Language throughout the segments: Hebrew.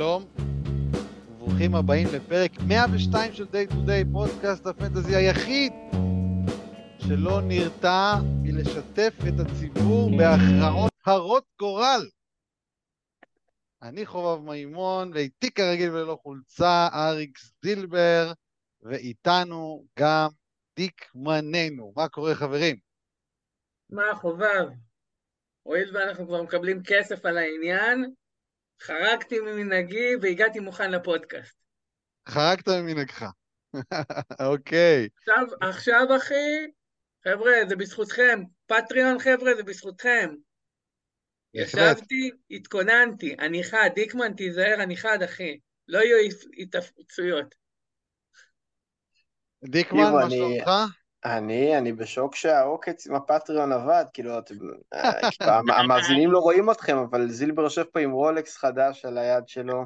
שלום, וברוכים הבאים לפרק 102 של Day to Day, פודקאסט הפנטזי היחיד שלא נרתע מלשתף את הציבור בהכרעות הרות גורל. אני חובב מימון, ואיתי כרגיל וללא חולצה, אריקס זילבר, ואיתנו גם דיקמננו. מה קורה חברים? מה חובב? הואיל ואנחנו כבר מקבלים כסף על העניין, חרגתי ממנהגי והגעתי מוכן לפודקאסט. חרגת ממנהגך. אוקיי. עכשיו, עכשיו אחי, חבר'ה, זה בזכותכם. פטריון, חבר'ה, זה בזכותכם. ישבתי, התכוננתי, אני חד, דיקמן, תיזהר, אני חד, אחי. לא יהיו התאפצויות. דיקמן, מה שלומך? אני, אני בשוק שהעוקץ עם הפטריון עבד, כאילו, אתם, אה, המ- המאזינים לא רואים אתכם, אבל זילבר יושב פה עם רולקס חדש על היד שלו,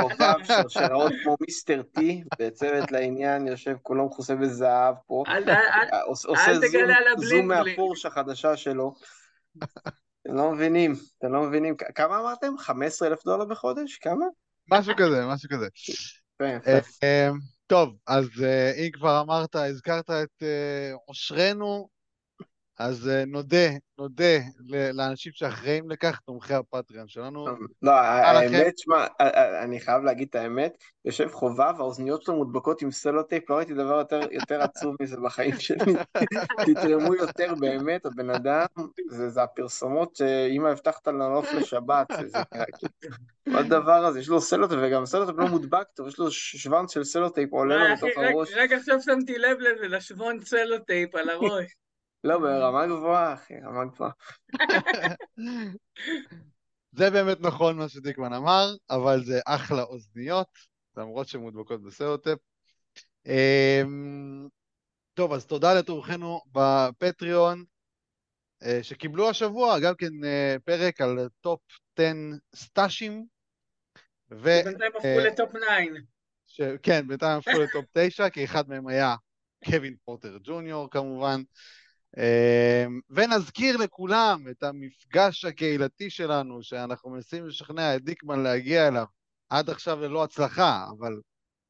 חובב שרשראות כמו מיסטר טי, בצוות לעניין, יושב כולו מכוסה בזהב פה, אה, עוש- עושה זום. מהפורש החדשה שלו. אתם לא מבינים, אתם לא מבינים, כמה אמרתם? 15 אלף דולר בחודש? כמה? משהו כזה, משהו כזה. אה, אה, טוב, אז אה, אם כבר אמרת, הזכרת את אה, עושרנו, אז אה, נודה, נודה ל- לאנשים שאחראים לכך, תומכי ה Patreon שלנו. לא. האמת, שמע, אני חייב להגיד את האמת, יושב חובב, האוזניות שלו מודבקות עם סלוטייפ, לא ראיתי דבר יותר, יותר עצוב מזה בחיים שלי. תתרמו יותר באמת, הבן אדם, זה, זה הפרסומות שאמא הבטחת לנוף לשבת, זה, כאילו. מה הדבר הזה, יש לו סלוטייפ, וגם סלוטייפ לא מודבק טוב, יש לו שוונץ של סלוטייפ עולה לו אחי, בתוך הראש. רק עכשיו שמתי לב לזה, לשוונץ סלוטייפ על הראש. לא, ברמה גבוהה, אחי, רמה גבוהה. זה באמת נכון מה שדיקמן אמר, אבל זה אחלה אוזניות, למרות שהן מודבקות בסלוטייפ. אמ, טוב, אז תודה לתומכינו ב Patreon, אה, שקיבלו השבוע גם כן אה, פרק על top 10 stash ים, ו... בינתיים הפכו אה, ל top 9. ש... כן, בינתיים הפכו ל top 9, כי אחד מהם היה קווין פורטר ג'וניור כמובן. אמ, ונזכיר לכולם את המפגש הקהילתי שלנו, שאנחנו מנסים לשכנע את דיקמן להגיע אליו, עד עכשיו ללא הצלחה, אבל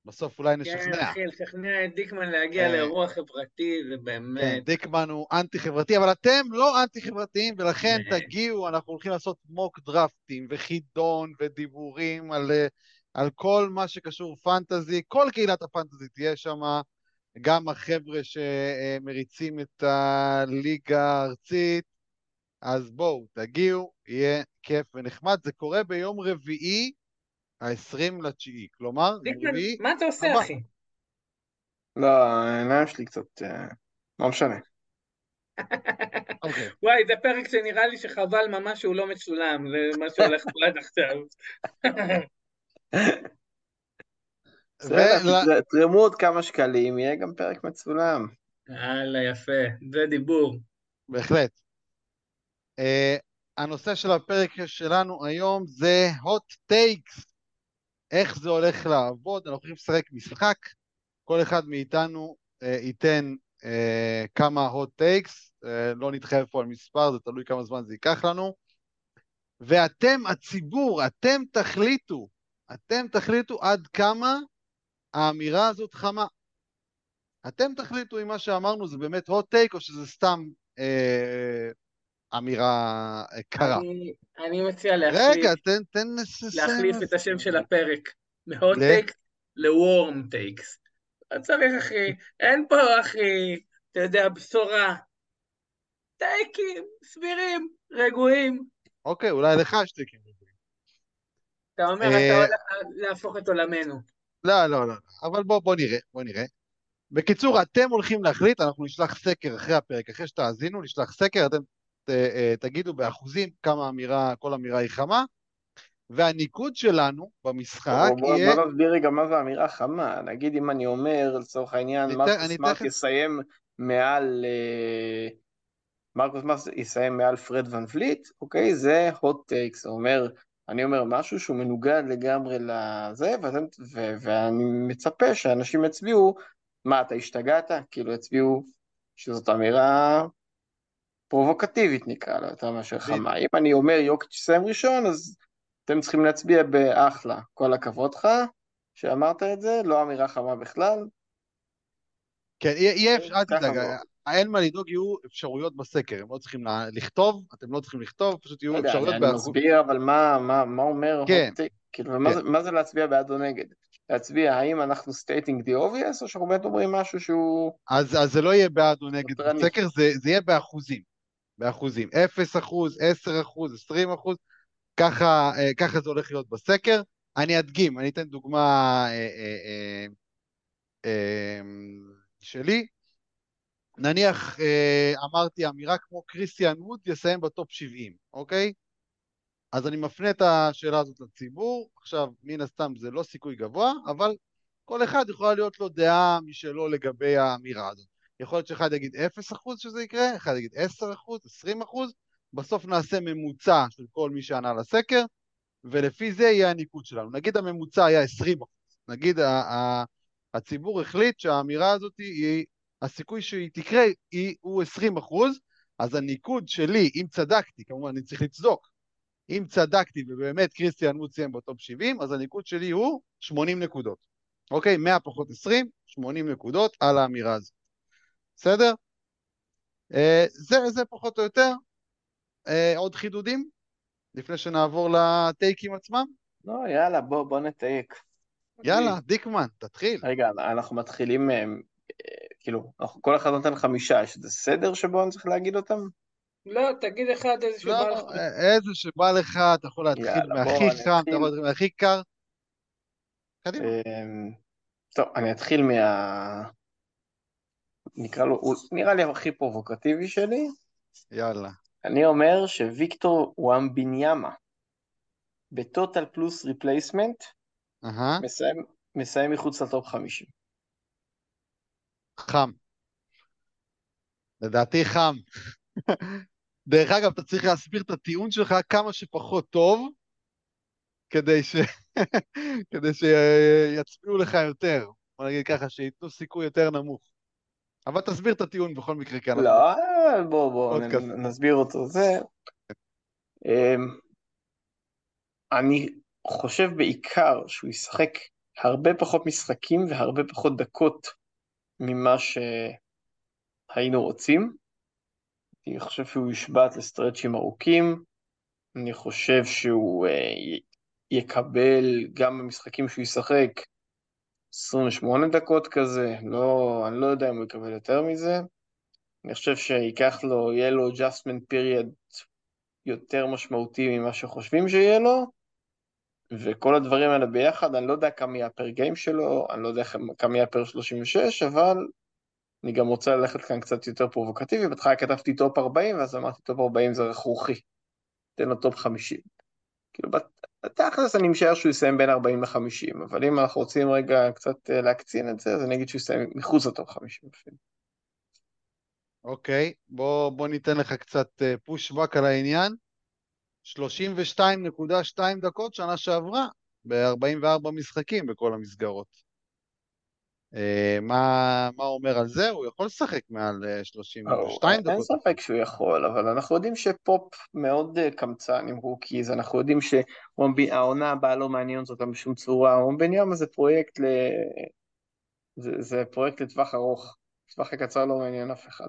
בסוף אולי כן, נשכנע. אחי, לשכנע את דיקמן להגיע אה, לאירוע חברתי, זה כן, באמת... דיקמן הוא אנטי-חברתי, אבל אתם לא אנטי-חברתיים, ולכן אה. תגיעו, אנחנו הולכים לעשות מוק דרפטים וחידון ודיבורים על, אה, על כל מה שקשור פנטזי, כל קהילת הפנטזי תהיה שם, גם החבר'ה שמריצים את הליגה הארצית, אז בואו, תגיעו, יהיה כיף ונחמד. זה קורה ביום רביעי, ה-20 לתשיעי, כלומר, רביעי, מה אתה עושה. אחי? לא, העיניים שלי קצת, אה, לא משנה. אוקיי. וואי, זה פרק שנראה לי שחבל ממש שהוא לא מצולם, זה מה שהולך פה עד עכשיו. בסדר, תרמו עוד כמה שקלים, יהיה גם פרק מצולם. הלאה, יפה, זה דיבור. בהחלט. Uh, הנושא של הפרק שלנו היום זה hot takes. איך זה הולך לעבוד, אנחנו הולכים לשחק משחק, כל אחד מאיתנו uh, ייתן uh, כמה hot takes, uh, לא נתחייב פה על מספר, זה תלוי כמה זמן זה ייקח לנו, ואתם, הציבור, אתם תחליטו, אתם תחליטו עד כמה האמירה הזאת חמה. אתם תחליטו אם מה שאמרנו זה באמת hot take או שזה סתם אה, אמירה אה, קרה. אני- אני מציע להחליף רגע, תן, תן. להחליף את השם של הפרק, מ-hot takes ל-warm takes. לא צריך, אחי, אין פה, אחי, אתה יודע, בשורה. טייקים, סבירים, רגועים. אוקיי, אולי לך יש תיקים. אתה אומר, אה, אתה הולך להפוך את עולמנו. לא, לא, לא, אבל בוא, בוא נראה, בוא נראה. בקיצור, אתם הולכים להחליט, אנחנו נשלח סקר אחרי הפרק, אחרי שתאזינו, נשלח סקר, אתם ת, אה, תגידו באחוזים כמה אמירה, כל אמירה היא חמה, והניקוד שלנו במשחק בוא- בוא יהיה... בוא נסביר רגע מה זה אמירה חמה. נגיד אם אני אומר, לצורך העניין, מרקוס סמארט תכף- יסיים מעל... אה, מרקוס סמארט יסיים מעל פרד ון וליט, אוקיי? זה hot takes. זה אומר, אני אומר משהו שהוא מנוגד לגמרי לזה, ואתם, ו, ואני מצפה שאנשים יצביעו, מה, אתה השתגעת? כאילו יצביעו שזאת אמירה פרובוקטיבית נקרא לה, יותר מאשר חמה. אם אני אומר יוקיץ' יסיים ראשון, אז אתם צריכים להצביע באחלה, כל הכבוד לך, שאמרת את זה, לא אמירה חמה בכלל. כן, יהיה, יהיה אפשר, אל תדאג. אין מה לדאוג, יהיו אפשרויות בסקר, הם לא צריכים לכתוב, אתם לא צריכים לכתוב, פשוט לא יהיו יודע, אפשרויות אני, אני. מסביר, אבל מה, מה, מה אומר כן? כאילו, מה, כן. זה, מה זה להצביע בעד או נגד? להצביע האם אנחנו stating the obvious, או שאנחנו באמת אומרים משהו שהוא אז, אז זה לא יהיה בעד או נגד? בסקר, זה, זה יהיה באחוזים. באחוזים. 0 אחוז, 10 אחוז, 20 אחוז, ככה, אה, ככה זה הולך להיות בסקר. אני אדגים, אני אתן דוגמה אה, אה, שלי. נניח אה, אמרתי אמירה כמו קריסטיאן ווד יסיים בטופ 70, אוקיי? אז אני מפנה את השאלה הזאת לציבור. עכשיו, מן הסתם זה לא סיכוי גבוה, אבל כל אחד יכולה להיות לו דעה משלו לגבי האמירה הזאת. יכול להיות שאחד יגיד 0% שזה יקרה, אחד יגיד 10%, 20%, בסוף נעשה ממוצע של כל מי שענה לסקר, ולפי זה יהיה הניקוד שלנו. נגיד הממוצע היה 20%, נגיד הציבור החליט שהאמירה הזאת היא, הסיכוי שהיא תקרה היא, הוא 20%, אז הניקוד שלי, אם צדקתי, כמובן אני צריך לצדוק, אם צדקתי ובאמת קריסטיאן ווד סיים בטופ 70, אז הניקוד שלי הוא 80 נקודות. אוקיי? 100 פחות 20, 80 נקודות על האמירה הזאת. בסדר? אה, זה, זה פחות או יותר. אה, עוד חידודים? לפני שנעבור לטייקים עצמם? לא, יאללה, בוא, בוא נתייק. יאללה, דיקמן, תתחיל. רגע, אנחנו מתחילים, אה, כאילו, אנחנו- כל אחד נותן חמישה, יש איזה סדר שבו אני צריך להגיד אותם? לא, תגיד אחד איזה שבא לך. לא, אה, איזה שבא לך, אתה יכול להתחיל מהכי חם, אתה. יכול להתחיל מהכי קר. קדימה. אמ, טוב, אני אתחיל מה... נקרא לו, הוא נראה לי הכי פרובוקטיבי שלי. יאללה. אני אומר שוויקטור וומבניאמה ב total plus replacement מסיים מחוץ ל top 50. חם. לדעתי חם. דרך אגב, אתה צריך להסביר את הטיעון שלך כמה שפחות טוב, כדי ש... כדי שיצביעו לך יותר. בוא נגיד ככה, שייתנו סיכוי יותר נמוך. אבל תסביר את הטיעון בכל מקרה, כי אנחנו... לא, בוא, בוא, נ-. נסביר אותו. זה... אמ, אני חושב בעיקר שהוא ישחק הרבה פחות משחקים והרבה פחות דקות ממה שהיינו רוצים. אני חושב שהוא יושבת לסטרצ'ים ארוכים. אני חושב שהוא י- יקבל גם במשחקים שהוא ישחק 28 דקות כזה, לא, אני לא יודע אם הוא יקבל יותר מזה. אני חושב שייקח לו, יהיה לו adjustment period יותר משמעותי ממה שחושבים שיהיה לו, וכל הדברים האלה ביחד, אני לא יודע כמה יהיה הפר גיים שלו, אני לא יודע כמה יהיה ה per 36, אבל אני גם רוצה ללכת כאן קצת יותר פרובוקטיבי, בהתחלה כתבתי top 40, ואז אמרתי top 40 זה רכרוכי, תן לו top 50. כאילו, בת- בתכלס אני משער שהוא יסיים בין 40 ל-50, אבל אם אנחנו רוצים רגע קצת אה, להקצין את זה, אז אני אגיד שהוא יסיים מחוץ ל top 50 אפילו. אוקיי, בוא, בוא ניתן לך קצת pushback על העניין. 32.2 דקות שנה שעברה, ב-44 משחקים בכל המסגרות. אה, מה, מה אומר על זה? הוא יכול לשחק מעל אה, 32 אין דקות. ספק שהוא יכול, אבל אנחנו יודעים שפופ מאוד אה, קמצן עם rookies, אנחנו יודעים שהעונה הבאה לא מעניינת אותם בשום צורה, וומבניאמה זה פרויקט ל... זה, זה פרויקט לטווח ארוך, לטווח הקצר לא מעניין אף אחד.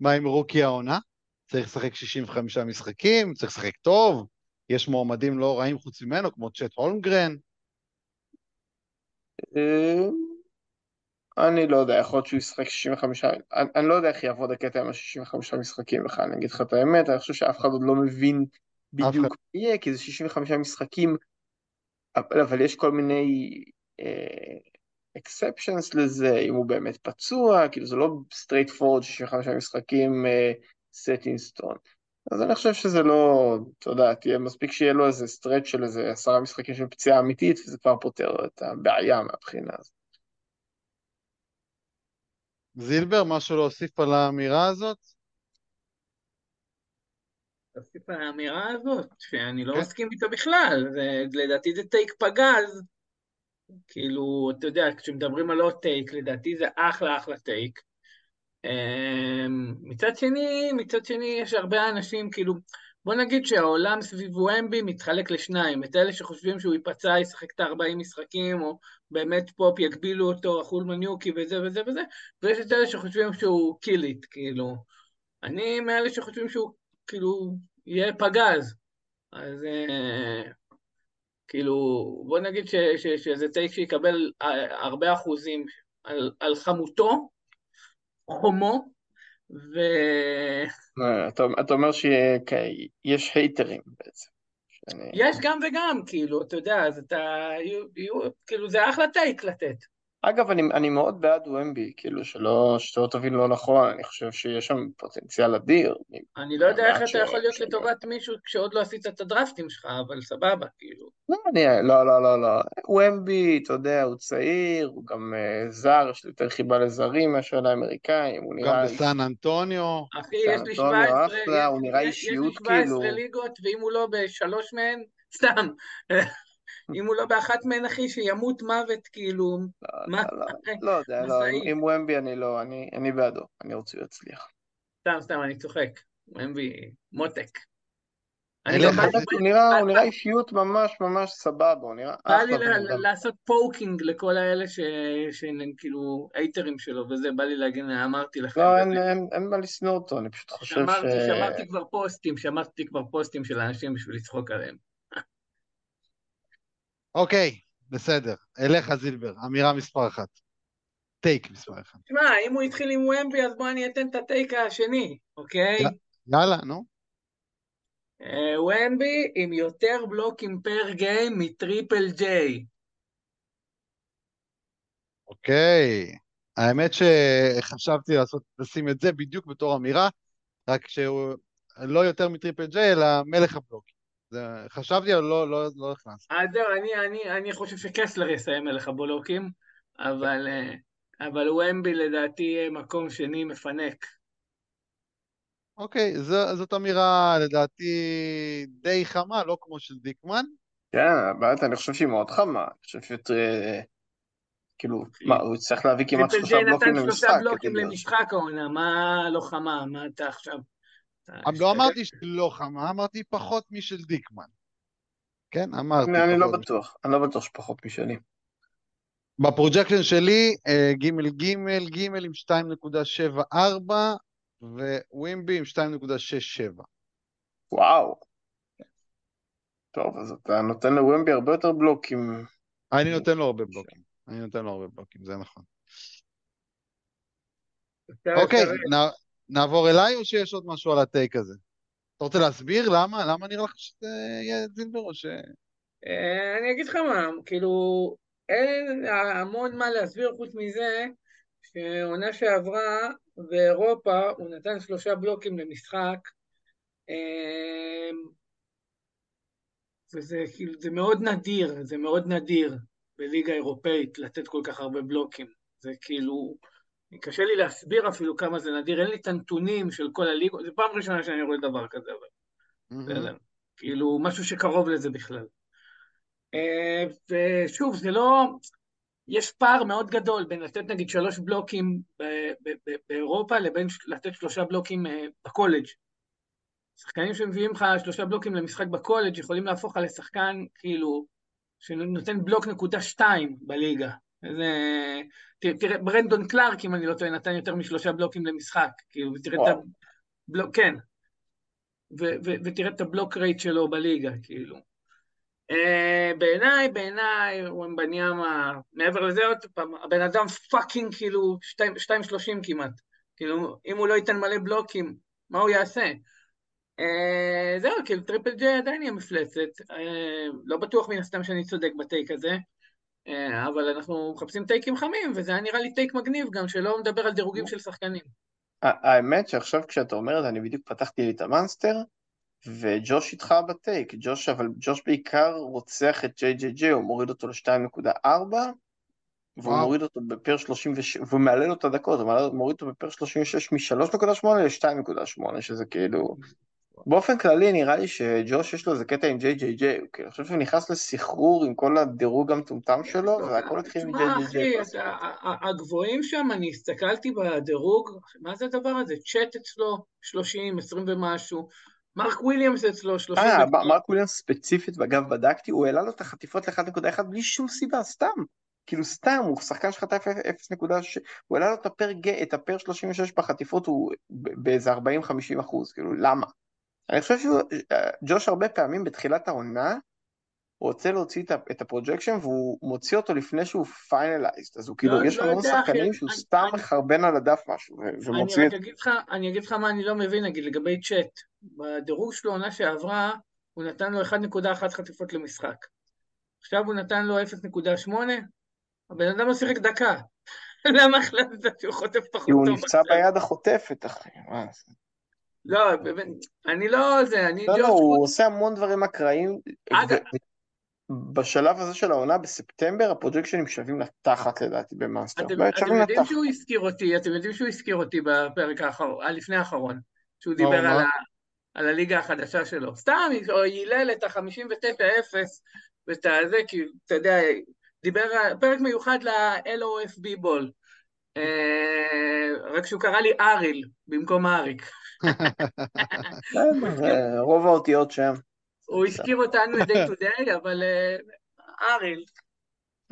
מה עם rookie העונה? צריך לשחק 65 משחקים, צריך לשחק טוב, יש מועמדים לא רעים חוץ ממנו, כמו צ'ט הולמגרן. אה, אני לא יודע, יכול להיות שהוא ישחק 65, אני, אני לא יודע איך יעבוד הקטע עם ה-65 משחקים בכלל, אני אגיד לך את האמת, אני חושב שאף אחד עוד לא מבין בדיוק. מה יהיה, כי זה 65 משחקים, אבל, אבל יש כל מיני אקספשנס לזה, אם הוא באמת פצוע, כאילו זה לא straight forward 65 משחקים set in stone. אז אני חושב שזה לא, אתה יודע, תהיה מספיק שיהיה לו איזה stretch של איזה עשרה משחקים של פציעה אמיתית, וזה כבר פותר את הבעיה מהבחינה הזאת. זילבר, משהו להוסיף על האמירה הזאת? תוסיף על האמירה הזאת, שאני לא כן. מסכים איתה בכלל, זה, לדעתי זה take פגז, כאילו, אתה יודע, כשמדברים על עוד take, לדעתי זה אחלה אחלה טייק. אמ, מצד שני, מצד שני, יש הרבה אנשים, כאילו, בוא נגיד שהעולם סביב ומבי מתחלק לשניים, את אלה שחושבים שהוא ייפצע, ישחק את ה-40 משחקים, או באמת פופ יגבילו אותו, רחול מניוקי וזה וזה וזה, ויש את אלה שחושבים שהוא kill it, כאילו. אני מאלה שחושבים שהוא כאילו יהיה פגז. אז אה, כאילו, בוא נגיד ש, ש, שזה take שיקבל אה, הרבה אחוזים על, על חמותו, חומו, ו... אה, אתה, אתה אומר שיש הייטרים בעצם. שאני... יש גם וגם, כאילו, אתה יודע, אז אתה... יהיו, יהיו, כאילו, זה אחלה טייק לתת. אגב, אני, אני מאוד בעד ומבי, כאילו, שלא, שלא תבין לא נכון, אני חושב שיש שם פוטנציאל אדיר. אני לא יודע איך אתה יכול להיות לטובת מישהו כשעוד לא עשית את הדרפטים שלך, אבל סבבה, כאילו. לא, אני, לא, לא, לא, לא. ומבי, אתה יודע, הוא צעיר, הוא גם uh, זר, יש לי יותר חיבה לזרים מאשר לאמריקאים, הוא גם נראה... איש- בסן אנטוניו. אחי, יש לי אנטוניו 17, אחלה, הוא יש- נראה יש- אישיות יש לי 17 כאילו. ליגות, ואם הוא לא בשלוש מהן, סתם. אם הוא לא באחת מהן, אחי, שימות מוות, כאילו, מה? לא, לא, לא יודע, לא, עם- משאית. עם ומבי אני לא, אני, אני בעדו, אני רוצה שהוא יצליח. סתם, סתם, אני צוחק. ומבי, מותק. בא לי- באמת, הוא נראה, הוא נראה אישיות ממש ממש סבבה, הוא נראה בא לי אחלה בן ל- אדם. לעשות fucking לכל האלה שהם כאילו hater ים שלו, וזה, בא לי להגיד, אמרתי לכם. לא. אין, מה לשנוא אותו, אני פשוט חושב ש... שמרתי כבר פוסטים, שמרתי כבר פוסטים של אנשים בשביל לצחוק עליהם. אוקיי, בסדר. אליך זילבר, אמירה מספר אחת. take מספר אחת. תשמע, אם הוא התחיל עם ומבי, אז בוא אני אתן את ה take השני, אוקיי? יא. יאללה, נו. אה, ומבי עם יותר בלוקים פר גיים מטריפל ג'יי. אוקיי. האמת שחשבתי לעשות, לשים את זה בדיוק בתור אמירה, רק שהוא לא יותר מטריפל ג'יי, אלא מלך הבלוקים. זה, חשבתי, אבל לא, לא, לא הכנס. אז זהו, אני, אני, אני חושב שקסלר יסיים מלך הבלוקים, אבל, אה, אבל ומבי לדעתי מקום שני מפנק. אוקיי, זו, זאת אמירה לדעתי די חמה, לא כמו של דיקמן. כן, באמת, אני חושב שהיא מאוד חמה, אני חושב שיותר... כאילו, מה, הוא יצטרך להביא כמעט triple שלושה ג'יי בלוקים נתן למשחק. שלושה בלוקים כדי- למשחק העונה, מה לא חמה? מה אתה עכשיו? אתה אבל לא? אמרתי שלא חמה, אמרתי פחות משל דיקמן. כן, אמרתי אני אני לא. בטוח, אני לא בטוח שפחות משלי. ב projection שלי, אה, גימל גימל גימל עם 2.74 וומבי עם 2.67. וואו. טוב, אז אתה נותן לוומבי הרבה יותר בלוקים. אני נותן לו הרבה בלוקים. אני נותן לו הרבה בלוקים, זה נכון. אוקיי, נעבור אליי או שיש עוד משהו על ה take הזה? אתה רוצה להסביר למה? למה נראה לך שזה יהיה זילבר או ש... אה, אני אגיד לך מה, כאילו, אין המון מה להסביר חוץ מזה שעונה שעברה באירופה הוא נתן שלושה בלוקים למשחק אה, וזה כאילו, זה מאוד נדיר, זה מאוד נדיר בליגה אירופאית לתת כל כך הרבה בלוקים. זה כאילו, קשה לי להסביר אפילו כמה זה נדיר, אין לי את הנתונים של כל הליגות, זו פעם ראשונה שאני רואה דבר כזה, אבל בסדר. כאילו, משהו שקרוב לזה בכלל. אה, ושוב, זה לא... יש פער מאוד גדול בין לתת נגיד שלוש בלוקים ב- ב- ב- באירופה לבין לתת שלושה בלוקים אה, בקולג'. שחקנים שמביאים לך שלושה בלוקים למשחק בקולג' יכולים להפוך לך לשחקן כאילו שנותן בלוק נקודה שתיים בליגה. זה... תראה, ברנדון קלארק, אם אני לא טועה, נתן יותר משלושה בלוקים למשחק. כאילו, ותראה את. הבלוק, כן. ו- ו- ותראה את ה block rate שלו בליגה, כאילו. אה, בעיניי, בעיניי, וומבניאמה, מעבר לזה עוד פעם, הבן אדם fucking כאילו 2.30 כמעט. כאילו, אם הוא לא ייתן מלא בלוקים, מה הוא יעשה? אה, זהו, כאילו טריפל ג'יי עדיין יהיה מפלצת. אה, לא בטוח מן הסתם שאני צודק ב take הזה, אבל אנחנו מחפשים טייקים חמים, וזה היה נראה לי take מגניב גם, שלא מדבר על דירוגים של שחקנים. האמת שעכשיו כשאתה אומר את זה, אני בדיוק פתחתי לי את המאנסטר, וג'וש איתך בטייק, ג'וש, אבל ג'וש בעיקר רוצח את ג'יי ג'יי ג'יי, הוא מוריד אותו ל-2.4, והוא. מוריד אותו בפר 36, והוא מעלה לו את הדקות, הוא מוריד אותו בפר 36 מ-3.8 ל-2.8, שזה כאילו... באופן כללי נראה לי שג'וש יש לו איזה קטע עם ג'יי ג'יי ג'יי, הוא כאילו, אני חושב שהוא נכנס לסחרור עם כל הדירוג המטומטם שלו, והכל התחיל תשמע, ג'יי ג'יי. אחי, ה- הגבוהים שם, אני הסתכלתי בדירוג, מה זה הדבר הזה? צ'אט אצלו 30, 20 ומשהו, מרק וויליאמס אצלו 30... אה, מרק וויליאמס ספציפית, ואגב בדקתי, הוא העלה לו את החטיפות ל-1.1 בלי שום סיבה, סתם. כאילו סתם, הוא שחקן שחטף 0.6, הוא העלה לו את ה per, ג- את ה per 36 בחטיפות הוא באיזה 40-50 אחוז, כאילו למה? אני חושב שג'וש הרבה פעמים בתחילת העונה, הוא רוצה להוציא את ה projection והוא מוציא אותו לפני שהוא finalized, אז הוא כאילו, לא- יש לא המון יודע, אחי, שחקנים שהוא סתם מחרבן על הדף משהו, ומוציא את... אגיד לך, אני אגיד לך מה אני לא מבין, נגיד, לגבי צ'אט. בדירוג שלו עונה שעברה, הוא נתן לו 1.1 חטיפות למשחק. עכשיו הוא נתן לו 0.8, הבן אדם לא שיחק דקה. למה החלטת שהוא חוטף פחות כי הוא טוב נפצע? ביד החוטפת, אחי, מה זה? לא, באמת, אני לא זה, אני לא, ג'וש לא, הוא. עושה המון דברים אקראיים, אגב- ובשלב הזה של העונה, בספטמבר, הפרוג'קשנים שווים לתחת לדעתי במאסטר. אתם, אתם יודעים. שהוא הזכיר אותי, אתם יודעים שהוא הזכיר אותי בפרק האחרון, אה, לפני האחרון, שהוא מה, דיבר? על, ה, על הליגה החדשה שלו. סתם, או הילל את ה-59-0 ואת הזה, כי אתה יודע, דיבר, פרק מיוחד ל-LOFB בול. אה, רק שהוא קרא לי אריל במקום אריק. בסדר, אה, רוב האותיות שם. הוא הזכיר אותנו day to day, אבל אה, אריל.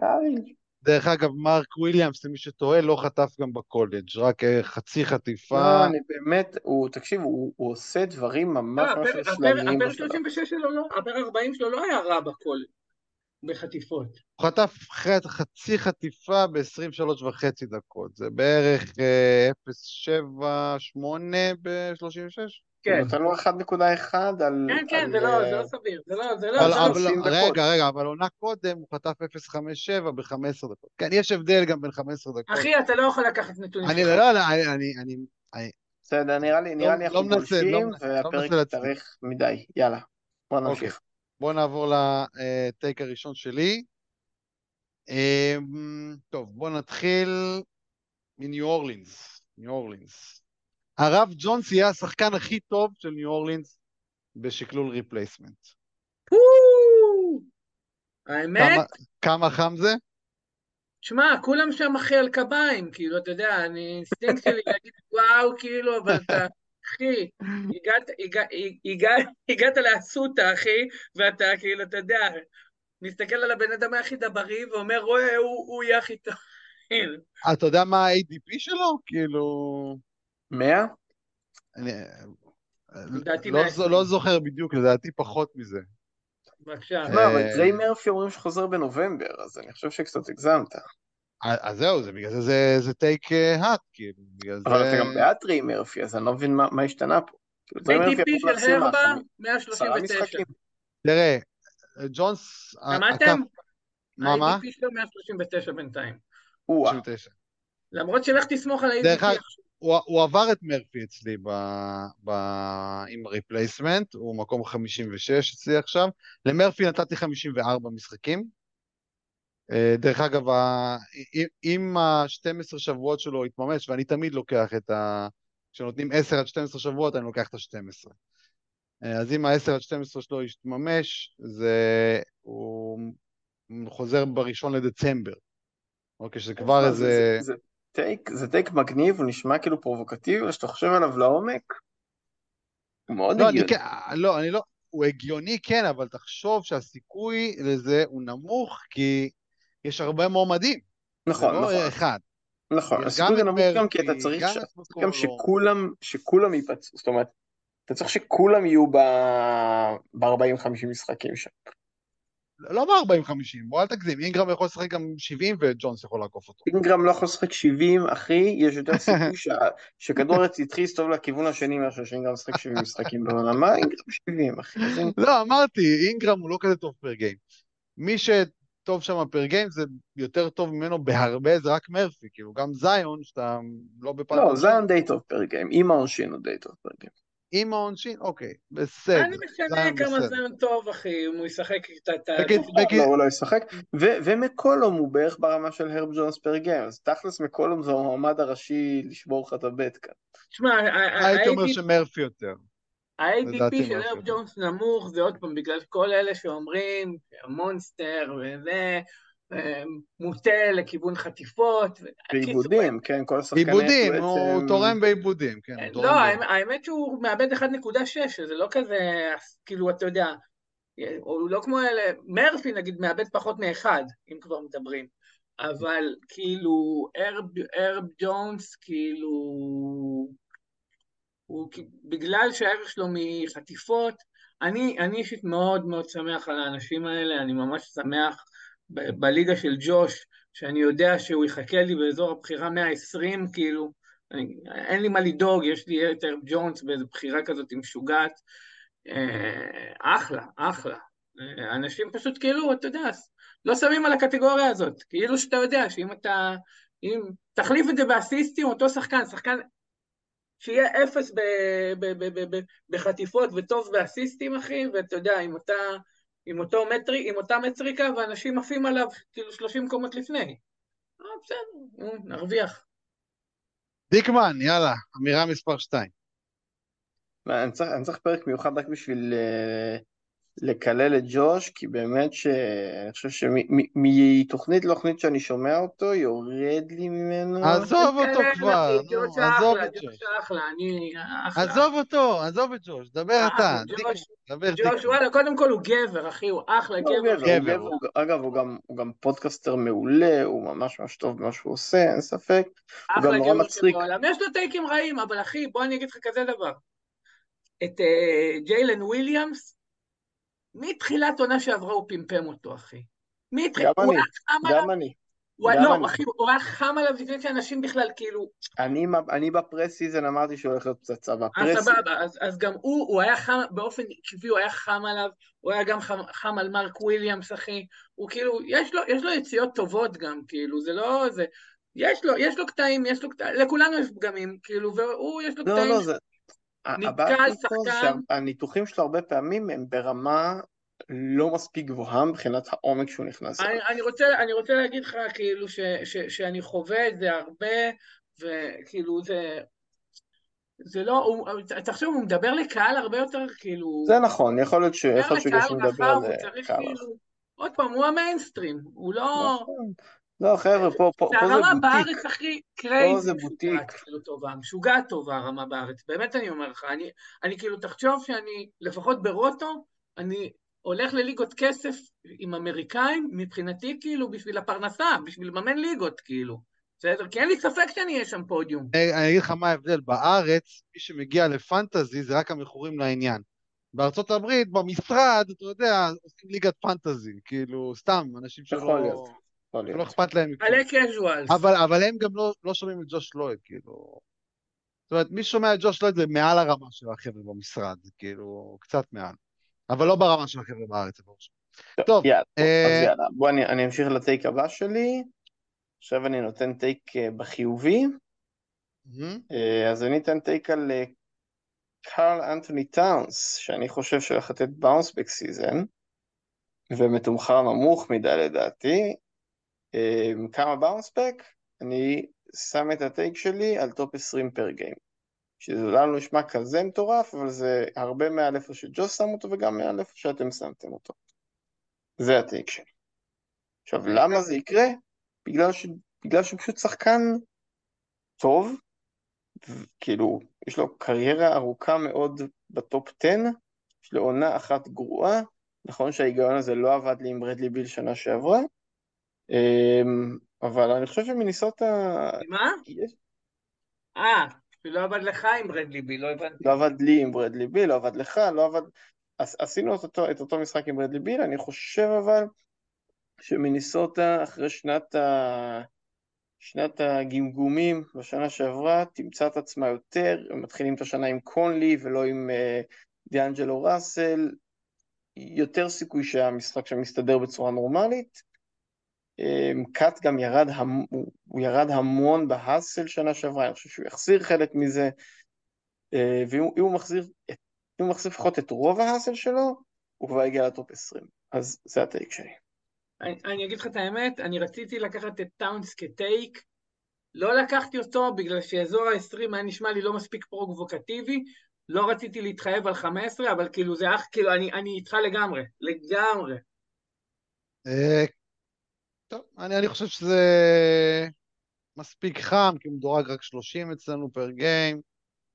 אריל. דרך אגב, מרק וויליאמס, למי שטועה, לא חטף גם בקולג', רק חצי חטיפה. לא, אני באמת, הוא, תקשיב, הוא הוא עושה דברים לא, ממש ממש הפרק- רשלניים הפרק בשלב. 36 שלו, לא, הפרק 40 שלו לא היה רע בכל, בחטיפות. הוא חטף חצי חטיפה ב-23 וחצי דקות, זה בערך אה, 0.78 ב-36? הוא כן, נותן לו 1.1 על... כן, כן, על, זה לא, אה, זה לא סביר, זה לא, זה לא, לא, אבל, 30 דקות. רגע, רגע, אבל עונה קודם הוא חטף 0.57 ב-15 דקות. כן, יש הבדל גם בין 15 דקות. אחי, אתה לא יכול לקחת נתונים אני. לא, לא, אני, אני, אני, אני, בסדר, נראה לי, נראה לא- לי לא אנחנו מנסה, לא גולשים, מנסה, לא והפרק. יתארך מדי. יאללה, בוא נמשיך. בואו נעבור לטייק הראשון שלי. אמ, טוב, בואו נתחיל מניו אורלינס. ניו אורלינס. הרב ג'ונס יהיה השחקן הכי טוב של ניו אורלינס בשקלול replacement. האמת, כמה, כמה חם זה? שמע, כולם שם אחי על קביים, כאילו, אתה יודע, אני, אינסטינקט שלי להגיד וואו, כאילו, אבל אתה, אחי, הגעת, הגעת, הגעת, הגעת לאסותא, אחי, ואתה, כאילו, אתה יודע, מסתכל על הבן אדם הכי דברי ואומר, רואה, הוא, הוא יהיה הכי טוב. אתה יודע מה ה-ADP שלו? כאילו... 100? אני לא, 120. לא זוכר בדיוק, לדעתי פחות מזה. בבקשה. לא, אבל אה, גריי מרפי אומרים שחוזר בנובמבר, אז אני חושב שקצת הגזמת. אז זהו, זה בגלל זה זה, זה טייק האט, כאילו, בגלל אבל זה... אתה גם בעד גריי מרפי, אז אני לא מבין מה מה השתנה פה. ADP יכול של הרבה, חמ- עשרה 139. משחקים? תראה, ג'ונס... שמעתם? הכף- מה, מה? ה-ADP שלו 139 בינתיים. או-אה. 99. למרות שלך תסמוך על דרך ה-ADP אגב, עכשיו. הוא, הוא עבר את מרפי אצלי ב, ב, עם replacement, הוא מקום 56 אצלי עכשיו. למרפי נתתי 54 משחקים. אה, דרך אגב, אם- אם ה-12 שבועות שלו יתממש, ואני תמיד לוקח את ה... כשנותנים 10 עד 12 שבועות, אני לוקח את ה-12. אז אם ה-10 עד 12 שלו יתממש, זה... הוא חוזר בראשון לדצמבר. אוקיי, שזה כבר איזה... זה- זה- טייק, זה טייק מגניב, הוא נשמע כאילו פרובוקטיבי, אבל כשאתה חושב עליו לעומק, הוא מאוד לא, אני הגיוני. כן, לא, אני לא, הוא הגיוני כן, אבל תחשוב שהסיכוי לזה הוא נמוך, כי יש הרבה מועמדים. נכון, זה נכון, לא אחד. נכון. הסיכוי זה נמוך גם כי אתה צריך ש- גם. שכולם, שכולם ייפצעו, זאת אומרת, אתה צריך שכולם יהיו ב-40-50 משחקים שם. לא ב-40-50, בוא אל תגזים, אינגרם יכול לשחק גם 70 וג'ונס יכול לעקוף אותו. אינגרם לא יכול לשחק 70, אחי, יש יותר סיכוי שה- שכדור יתחיל להסתובב לכיוון השני מאשר שאינגרם משחק 70 משחקים בעונה. מה אינגרם 70, אחי? לא, אמרתי, אינגרם הוא לא כזה טוב פר גיים. מי שטוב שם פר גיים זה יותר טוב ממנו בהרבה, זה רק מרפי, כאילו גם זיון, שאתה לא בפעם לא, זיון די טוב פר גיים, עם העונשין הוא די טוב פר גיים. עם העונשין, אוקיי, בסדר. אני משנה זיון כמה. זמן טוב, אחי, אם הוא ישחק את ה... טוב, לא, הוא לא ישחק, ומקולום הוא בערך ברמה של הרב ג'ונס פר גיים, אז תכלס מקולום זה המועמד הראשי לשבור לך את הבט כאן. תשמע, ה- הייתי אומר שמרפי יותר. ה-ADP של הרב. ג'ונס נמוך, זה עוד פעם בגלל כל אלה שאומרים, המונסטר וזה, אה, מוטה לכיוון חטיפות. בעיבודים, כן, כל השחקנים בעיבודים, הוא תורם בעיבודים, כן. תורם לא. האמת- שהוא מאבד 1.6, זה לא כזה, כאילו, אתה יודע, הוא לא כמו אלה, מרפי נגיד מאבד פחות מאחד, אם כבר מדברים, אבל כאילו, ארב, ארב ג'ונס, כאילו, הוא בגלל שהערך שלו מחטיפות, אני, אני אישית מאוד מאוד שמח על האנשים האלה, אני ממש שמח ב- בליגה של ג'וש, שאני יודע שהוא יחכה לי באזור הבחירה 120, כאילו, אני, אין לי מה לדאוג, יש לי את ארב ג'ונס באיזו בחירה כזאת משוגעת. אה, אחלה, אחלה. אה, אנשים פשוט כאילו, אתה יודע, לא שמים על הקטגוריה הזאת. כאילו שאתה יודע שאם אתה... אם תחליף את זה באסיסטים, אותו שחקן, שחקן שיהיה אפס ב, ב, ב, ב, ב, בחטיפות וטוב באסיסטים, אחי, ואתה יודע, עם אותה... עם אותו מטרי, עם אותה מטריקה, ואנשים עפים עליו כאילו 30 קומות לפני. אה, בסדר, נרוויח. דיקמן, יאללה, אמירה מספר 2. אני צריך, אני צריך פרק מיוחד רק בשביל אה, לקלל את ג'וש, כי באמת שאני חושב שמתוכנית לתוכנית שאני שומע אותו, יורד לי ממנו. עזוב אותו כבר, עזוב את ג'וש. עזוב אותו, עזוב את ג'וש, דבר אה, אתה, ג'וש- דבר ג'וש. וואלה, קודם כל הוא גבר, אחי, הוא אחלה לא, גבר. אגב, הוא גם, הוא גם פודקאסטר מעולה, הוא ממש ממש טוב במה שהוא עושה, אין ספק. הוא גם נורא מצחיק. יש לו טייקים רעים, אבל אחי, בוא אני אגיד לך כזה דבר. את אה, ג'יילן וויליאמס, מתחילת עונה שעברה הוא פמפם אותו, אחי. גם אני, גם אני. הוא- לא, אני. אחי, הוא היה חם עליו לפני שאנשים בכלל, כאילו, אני, אני ב preseason אמרתי שהוא הולך להיות פצצה. אה, ב pre סבבה, אז, אז גם הוא, הוא היה חם, באופן עקבי הוא היה חם עליו, הוא היה גם חם, חם על מרק וויליאמס, אחי, הוא כאילו, יש לו, יש לו יציאות טובות גם, כאילו, זה לא זה, יש לו, יש לו קטעים, יש לו קטעים, לכולנו יש פגמים, כאילו, והוא, יש לו לא, קטעים, לא, זה... הבעיה שחקן. שהניתוחים שלו הרבה פעמים הם ברמה לא מספיק גבוהה מבחינת העומק שהוא נכנס אליו. אני, אני, רוצה, אני רוצה להגיד לך, כאילו, ש, ש, שאני חווה את זה הרבה, וכאילו, זה... זה לא, הוא, תחשוב, הוא מדבר לקהל הרבה יותר, כאילו... זה נכון, יכול להיות ש- מדבר לקהל רחב, הוא צריך כאילו... עוד פעם, הוא המיינסטרים, הוא לא... נכון. לא, חבר'ה, פה פה- זה פה זה הרמה בוטיק. בארץ הכי crazy, זה משוגעת, בוטיק. כאילו טובה, משוגעת טובה הרמה בארץ, באמת אני אומר לך, אני, אני כאילו, תחשוב שאני, לפחות ברוטו, אני הולך לליגות כסף עם אמריקאים, מבחינתי כאילו בשביל הפרנסה, בשביל לממן ליגות, כאילו, בסדר? כי אין לי ספק שאני אהיה שם פודיום. אני אני אגיד לך מה ההבדל, בארץ, מי שמגיע לפנטזי זה רק המכורים לעניין. בארצות הברית, במשרד, אתה יודע, עושים ליגת פנטזי, כאילו, סתם, אנשים שלא, יכול להיות. יכול להיות. אכפת להם. מלא קז'ואלס. אבל, אבל הם גם לא, לא שומעים את ג'וש לויד, כאילו... זאת אומרת, מי ששומע את ג'וש לויד זה מעל הרמה של החבר'ה במשרד, כאילו, קצת מעל. אבל לא ברמה של החבר'ה בארץ, זה ברור. טוב, יאללה, אה, אז יאללה, בוא אני אני אמשיך ל take הבא שלי. עכשיו אני נותן take אה, בחיובי. אה, אז אני אתן take על אה, קארל אנטוני טאונס, שאני חושב שהולך לתת bounce back season, ומתומחר נמוך מדי לדעתי. אה, כמה bounce back? אני שם את ה take שלי על top 20 per game. שזה אולי לא נשמע כזה מטורף, אבל זה הרבה מעל איפה שג'וש שם אותו וגם מעל איפה שאתם שמתם אותו. זה ה take שלי. עכשיו, למה זה יקרה? בגלל, ש... בגלל שהוא פשוט שחקן טוב, כאילו, יש לו קריירה ארוכה מאוד ב top 10, יש לו עונה אחת גרועה, נכון שההיגיון הזה לא עבד לי עם ברדלי ביל שנה שעברה, אמ, אבל אני חושב שמניסוטה, מה? אה, שלא עבד לך עם ברדלי בי, לא הבנתי. לא עבד לי עם ברדלי ביל, לא עבד לך, לא עבד... עשינו את אותו, את אותו משחק עם ברדלי ביל, אני חושב אבל שמניסוטה אחרי שנת, ה... שנת הגמגומים בשנה שעברה תמצא את עצמה יותר, הם מתחילים את השנה עם קונלי ולא עם uh, דיאנג'לו ראסל, יותר סיכוי שהמשחק שם מסתדר בצורה נורמלית. אמ, קאט גם ירד, המ... הוא- ירד המון בהאסל שנה שעברה, אני חושב שהוא יחזיר חלק מזה, אה, ואם הוא- מחזיר, אם הוא מחזיר לפחות את רוב ההאסל שלו, הוא כבר יגיע לטופ 20. אז זה הטייק שלי. אני, אני אגיד לך את האמת, אני רציתי לקחת את טאונס כטייק, לא לקחתי אותו בגלל שאזור ה-20 היה נשמע לי לא מספיק פרובוקטיבי, לא רציתי להתחייב על 15, אבל כאילו זה אח, כאילו אני, אני איתך לגמרי, לגמרי. טוב, אני, אני חושב שזה מספיק חם, כי הוא מדורג רק 30 אצלנו פר גיים,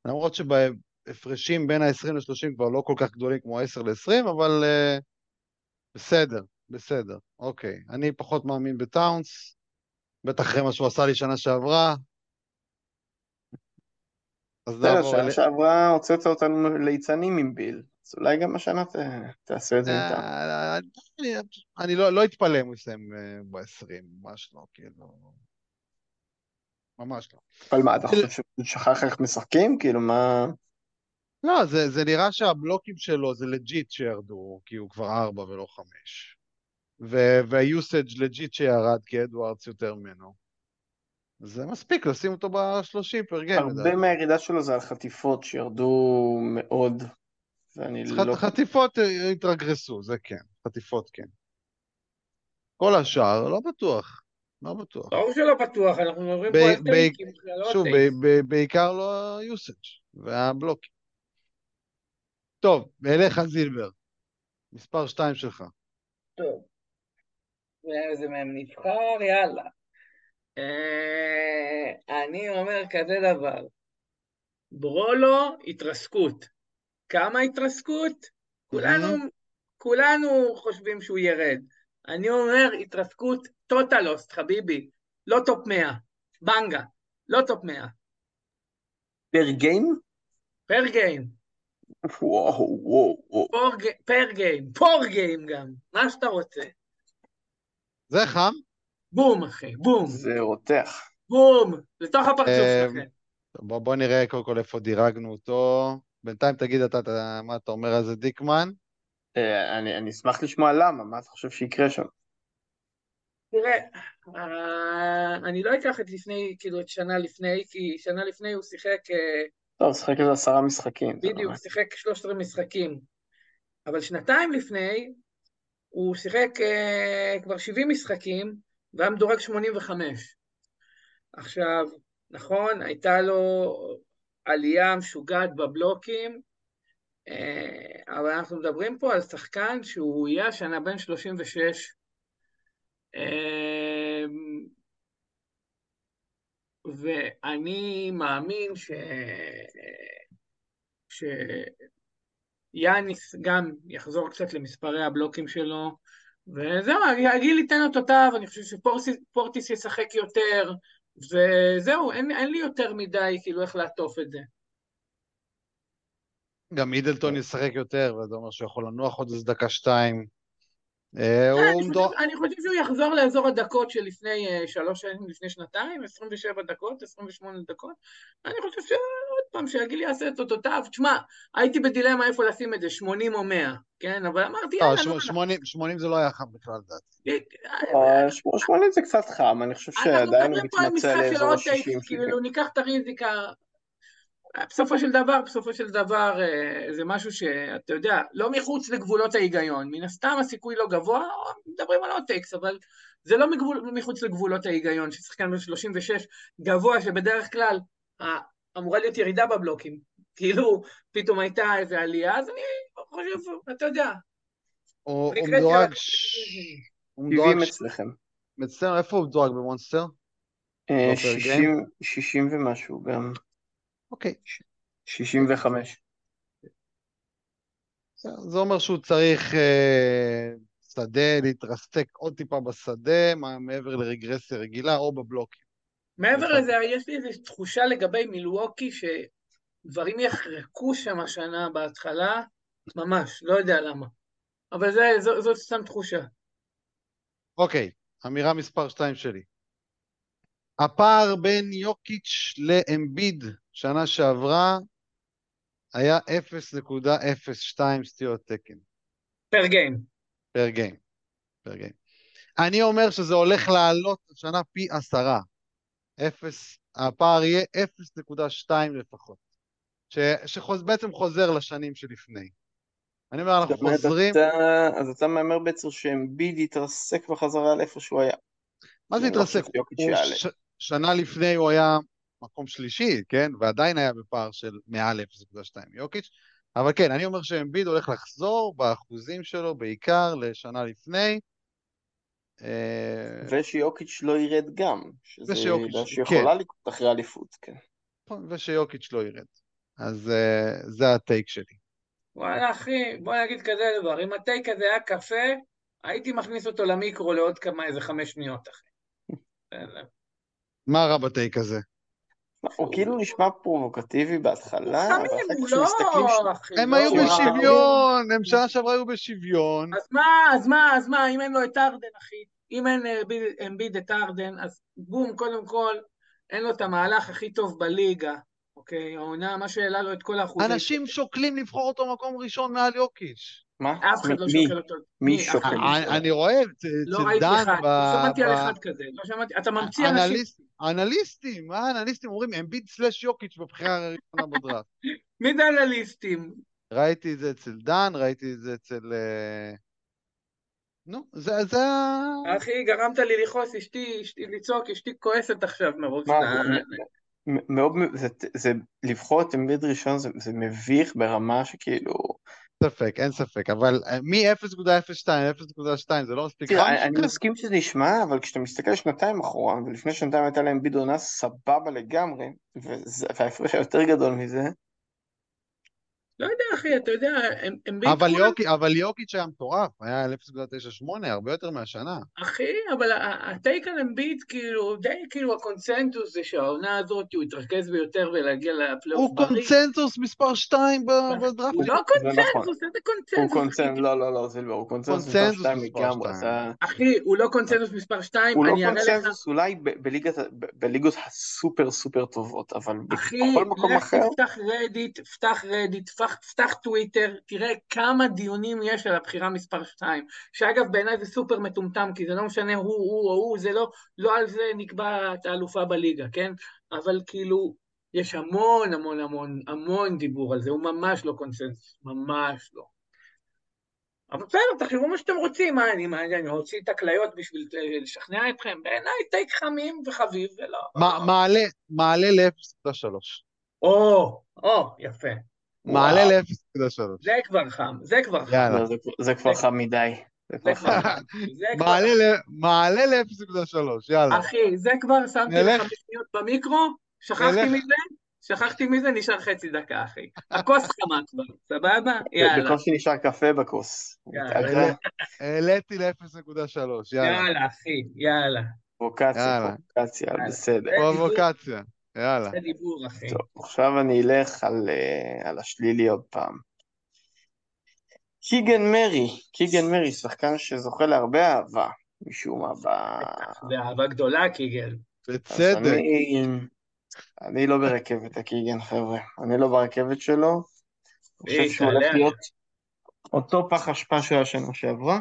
למרות שבהפרשים בין ה-20 ל-30 כבר לא כל כך גדולים כמו 10 ל-20, אבל uh, בסדר, בסדר, אוקיי. אני פחות מאמין בטאונס, בטח אחרי מה שהוא עשה לי שנה שעברה. אז נעבור שנה. שעברה הוצאת אותנו ליצנים עם ביל, אז אולי גם השנה ת- תעשה את זה איתם. אה, אני, אני לא, לא אתפלא אם הוא יסיים אה, ב-20, ממש לא, כאילו... ממש לא. אבל מה, אתה חושב שהוא שכח איך משחקים? כאילו, מה... לא, זה, זה נראה שהבלוקים שלו זה legit שירדו, כי הוא כבר ארבע ולא חמש. וה usage legit שירד, כי אדוארדס יותר ממנו. זה מספיק לשים אותו ב-30 per game, הרבה מהירידה שלו זה על חטיפות שירדו מאוד. לא... חט- חטיפות אה, התרגרסו, זה כן. חטיפות כן. כל השאר, לא בטוח. לא בטוח. ברור שלא בטוח, אנחנו מדברים ב- פה על ב- טייקים, לא שוב, טייק. ב- ב- בעיקר לא היוסאג' והבלוקים. טוב, אליך זילבר. מספר 2 שלך. טוב. ואיזה מהם נבחר, יאללה. אה, אני אומר כזה דבר, ברולו, התרסקות. כמה התרסקות? כולנו, כולנו חושבים שהוא ירד. אני אומר התרסקות total loss, חביבי. לא top 100. בנגה. לא top 100. per game? per game. וואו, וואו, וואו. per game. per game גם. מה שאתה רוצה. זה חם. בום, אחי. בום. זה רותח. בום. לתוך הפרצוף אה, שלכם. בוא, בוא נראה קודם כל איפה דירגנו אותו. בינתיים תגיד אתה, אתה מה אתה אומר על זה, דיקמן. אה, אני אני אשמח לשמוע למה, מה אתה חושב שיקרה שם? תראה, אה, אני לא אקח את לפני, כאילו, את שנה לפני, כי שנה לפני הוא שיחק, אה, טוב, שחק איזה עשרה משחקים. לא בדיוק, מעט. שיחק 13 משחקים. אבל שנתיים לפני, הוא שיחק כבר 70 משחקים, והיה מדורג 85. עכשיו, נכון, הייתה לו עלייה משוגעת בבלוקים, אה, אבל אנחנו מדברים פה על שחקן שהוא יהיה השנה בן 36. אה, ואני מאמין ש... שיאניס גם יחזור קצת למספרי הבלוקים שלו, וזהו, הגיל ייתן אותותיו, אני חושב שפורטיס ישחק יותר, וזהו, אין, אין לי יותר מדי כאילו איך לעטוף את זה. גם מידלטון ישחק יותר, וזה אומר שהוא יכול לנוח עוד איזה דקה שתיים. אה, אני חושב, מדור... אני חושב שהוא יחזור לאזור הדקות שלפני אה, שלוש שנים, לפני שנתיים, 27 דקות, 28 דקות. אני חושב שעוד פעם, שהגיל יעשה את אותותיו. תשמע, הייתי בדילמה איפה לשים את זה, 80 או 100, כן? אבל אמרתי, לא, יאללה, נו, שמונים- 80 זה לא היה חם בכלל, לדעתי. אה, שמונה שמונה זה קצת חם, אני חושב שעדיין הוא מדברים פה על מתמצא משחק של לאזור עוד טייק, ה-60. כאילו, ניקח את הריזיקה. בסופו של דבר, בסופו של דבר, אה, זה משהו שאתה יודע, לא מחוץ לגבולות ההיגיון. מן הסתם הסיכוי לא גבוה, מדברים על עוד טקס, אבל זה לא מגבול, מחוץ לגבולות ההיגיון, ששחקן בן 36 גבוה, שבדרך כלל אה, אמורה להיות ירידה בבלוקים. כאילו, פתאום הייתה איזו עלייה, אז אני חושב, אתה יודע. במקרה מדורג... מדורג... 70 ש- אצלכם. אצלנו, איפה הוא מדורג במונסטר? אה, לא 60 60 ומשהו גם. אוקיי. 65. זה- זה אומר שהוא צריך אה, שדה, להתרסק עוד טיפה בשדה, מה- מעבר לרגרסיה רגילה, או בבלוקים. מעבר אחד. לזה, יש לי איזו תחושה לגבי מילווקי, שדברים יחרקו שם השנה בהתחלה, ממש, לא יודע למה. אבל זה, זו, זאת סתם תחושה. אוקיי, אמירה מספר 2 שלי. הפער בין יוקיץ' לאמביד שנה שעברה היה 0.02 סטיות תקן פר גיים. פר גיים. פר גיים. אני אומר שזה הולך לעלות השנה פי עשרה. אפס, הפער יהיה 0.2 לפחות. ש, שבעצם חוזר לשנים שלפני. אני אומר, אנחנו חוזרים... אתה- אז אתה מהמר בעצם שאמביד יתרסק בחזרה לאיפה שהוא היה. מה זה לא התרסק? יעלה. ש... שנה לפני הוא היה מקום שלישי, כן? ועדיין היה בפער של מעל 0.2 יוקיץ'. אבל כן, אני אומר שאמביד הולך לחזור באחוזים שלו בעיקר לשנה לפני. אה, ושיוקיץ' לא ירד גם, שזה ושיוקיץ', עמדה שיכולה כן. לקרות אחרי אליפות, כן. נכון, ושיוקיץ' לא ירד. אז אה, זה הטייק שלי. וואלה, אחי, בוא נגיד כזה דבר, אם הטייק הזה היה קפה, הייתי מכניס אותו למיקרו לעוד כמה, איזה חמש שניות, אחי. מה רע בטייק הזה? הוא כאילו נשמע פרובוקטיבי בהתחלה, ואחר הוא כך כשמסתכלים... לא, אחי. הם לא, היו. בשוויון, הם שנה שעברה היו בשוויון. אז מה, אז מה, אז מה, אם אין לו את ארדן, אחי, אם אין אה, בי- אמביד את ארדן, אז בום, קודם כל, אין לו את המהלך הכי טוב בליגה, אוקיי? העונה, מה שהעלה לו את כל האחוזים. אנשים שוקלים לבחור אותו מקום ראשון מעל יוקיץ'. מה? אף אחד לא מי? שוקל אותו. מי שוקל? לא אני- רואה לא ראיתי דן אחד, ב... לא שמעתי על ב- אחד כזה, לא שמעתי, אתה ממציא אנשים. אנליסט- אנליסטים, מה אנליסטים אומרים? אמביד סלאש יוקיץ' בבחירה הראשונה בדראפט. מי זה אנליסטים? ראיתי את זה אצל דן, ראיתי את זה אצל... אה, נו, זה זה. אחי, גרמת לי לכעוס, אשתי, אשתי, לצעוק, אשתי כועסת עכשיו מרוב מה, שאתה... זה- מ- מאוד, זה, זה, לבחור את אמביד ראשון זה, זה מביך ברמה שכאילו... ספק, אין ספק, אבל אה, מ-0.02 ל-0.2 זה לא מספיק תראה, אני? מסכים שזה נשמע, אבל כשאתה מסתכל שנתיים אחורה, ולפני שנתיים הייתה להם ביד עונה סבבה לגמרי, וההפרש היותר גדול מזה, לא יודע, אחי, אתה יודע, הם, הם בי אבל כל- יוקי- אבל יוקיץ' היה מטורף, היה על 0.98, הרבה יותר מהשנה. אחי, אבל הטייק על אמביט, כאילו, די כאילו הקונצנזוס זה שהעונה הזאת הוא יתרכז ביותר ולהגיע לפלייאוף הוא בריא. קונצנזוס מספר 2 בדראפט. הוא לא זה נכון. קונצנזוס, איזה הוא קונצנזוס? קונצנזוס, אחי? לא, לא, לא, זה לא, הוא קונצנזוס מספר קונצנזוס שתיים מספר לגמרי, שתיים. זה... אחי, הוא לא קונצנזוס מספר 2, הוא לא אני אראה לך... קונצנזוס אולי ב- בליגת ה- ב- בליגות הסופר סופר טובות, אבל אחי, בכל מקום לך אחר, תפתח רדיט, פתח רדיט, פתח, פתח טוויטר, תראה כמה דיונים יש על הבחירה מספר 2, שאגב בעיניי זה סופר מטומטם, כי זה לא משנה הוא, הוא או הוא, זה לא, לא על זה נקבעת האלופה בליגה, כן? אבל כאילו, יש המון המון המון המון דיבור על זה, הוא ממש לא קונסנזוס, ממש לא. אבל בסדר, תחשבו מה שאתם רוצים, מה, אני, מה, אני הוציא את הכליות בשביל לשכנע אתכם? בעיניי טייק חמים וחביב, ולא... מע- מעלה, מעלה ל-0.3. או, או, יפה. מעלה וואו. ל-0.3. זה כבר חם, זה כבר חם. יאללה. לא, זה- כבר חם מדי. מעלה ל- מעלה ל-0.3, יאללה. אחי, זה כבר שמתי. לך בשניות במיקרו, שכחתי. מזה, שכחתי מזה, נשאר חצי דקה, אחי. הכוס חמה כבר, סבבה? יאללה. בקושי נשאר קפה בכוס. העליתי ל-0.3, יאללה. יאללה, אחי, יאללה. פרובוקציה. פרובוקציה. בסדר. פרובוקציה, יאללה. זה דיבור, אחי. טוב, עכשיו אני אלך על, אה, על השלילי עוד פעם. קיגן מרי, קיגן מרי, שחקן שזוכה להרבה אהבה, משום מה, ב... זה אהבה גדולה, קיגן. אז בצדק. אני, אני לא ברכבת הקיגן, חבר'ה. אני לא ברכבת שלו. אני חושב שהוא הולך. להיות אותו פח אשפה של השנה שעברה,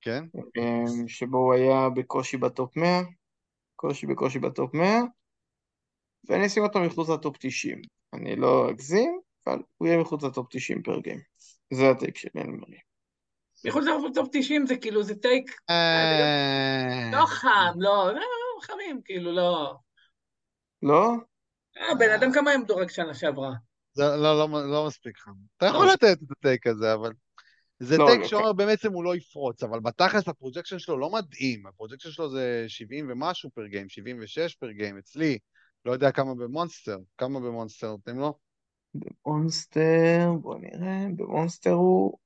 כן? אה, שבו הוא היה בקושי ב top 100, קושי בקושי ב top 100, ואני אשים אותו מחוץ ל top 90. אני לא אגזים, אבל הוא יהיה מחוץ ל top 90 per game. זה ה take שלי, אני אומר. מחוץ ל top 90 זה כאילו, זה טייק אה, לא חם, לא, לא, חמים, כאילו, לא. לא? אה, בן אדם כמה הם דורג שנה שעברה? זה לא, לא, לא מספיק חם. אתה יכול לתת את ה take הזה, אבל... זה לא, take לא, שאומר בעצם הוא לא יפרוץ, אבל בתכלס ה projection שלו לא מדהים, ה projection שלו זה 70 ומשהו per game, 76 per game, אצלי, לא יודע כמה במונסטר, כמה במונסטר נותנים לו? במונסטר, בוא נראה, במונסטר הוא...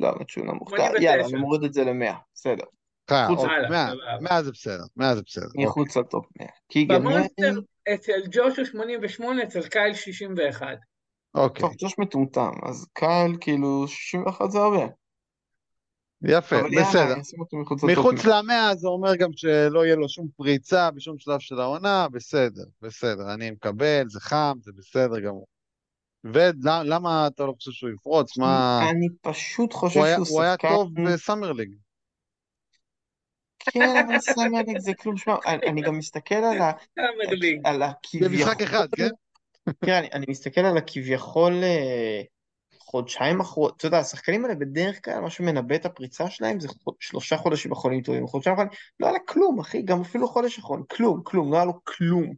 לא, האמת שהוא נמוך. 89. יאללה, אני מוריד את זה ל-100, בסדר. אה, אוקיי, הלאה, 100, סבבה. 100 זה בסדר, 100 זה בסדר. אוקיי. מחוץ ל top 100. קיגן במונסטר, אצל ג'ושו 88, אצל קייל 61. אוקיי, טוב, ג'וש מטומטם, אז קייל כאילו 61 זה הרבה. יפה, בסדר. מחוץ ל top מחוץ 100. למאה זה אומר גם שלא יהיה לו שום פריצה בשום שלב של העונה, בסדר, בסדר, אני מקבל, זה חם, זה בסדר גמור. ולמה אתה לא חושב שהוא יפרוץ? מה... אני פשוט חושב הוא היה, שהוא הוא היה שחקן... טוב בסאמר ליג. כן, אבל סמלק זה כלום. שמע, אני גם מסתכל על ה... סאמר ליג. במשחק אחד, כן? כן, אני, אני מסתכל על הכביכול אה, חודשיים אחרונים, אתה יודע, השחקנים האלה בדרך כלל, מה שמנבא את הפריצה שלהם זה חוד, שלושה חודשים אחרונים טובים, חודשיים אחרונים, לא היה לה כלום, אחי, גם אפילו חודש אחרון, כלום, כלום, לא היה לו כלום.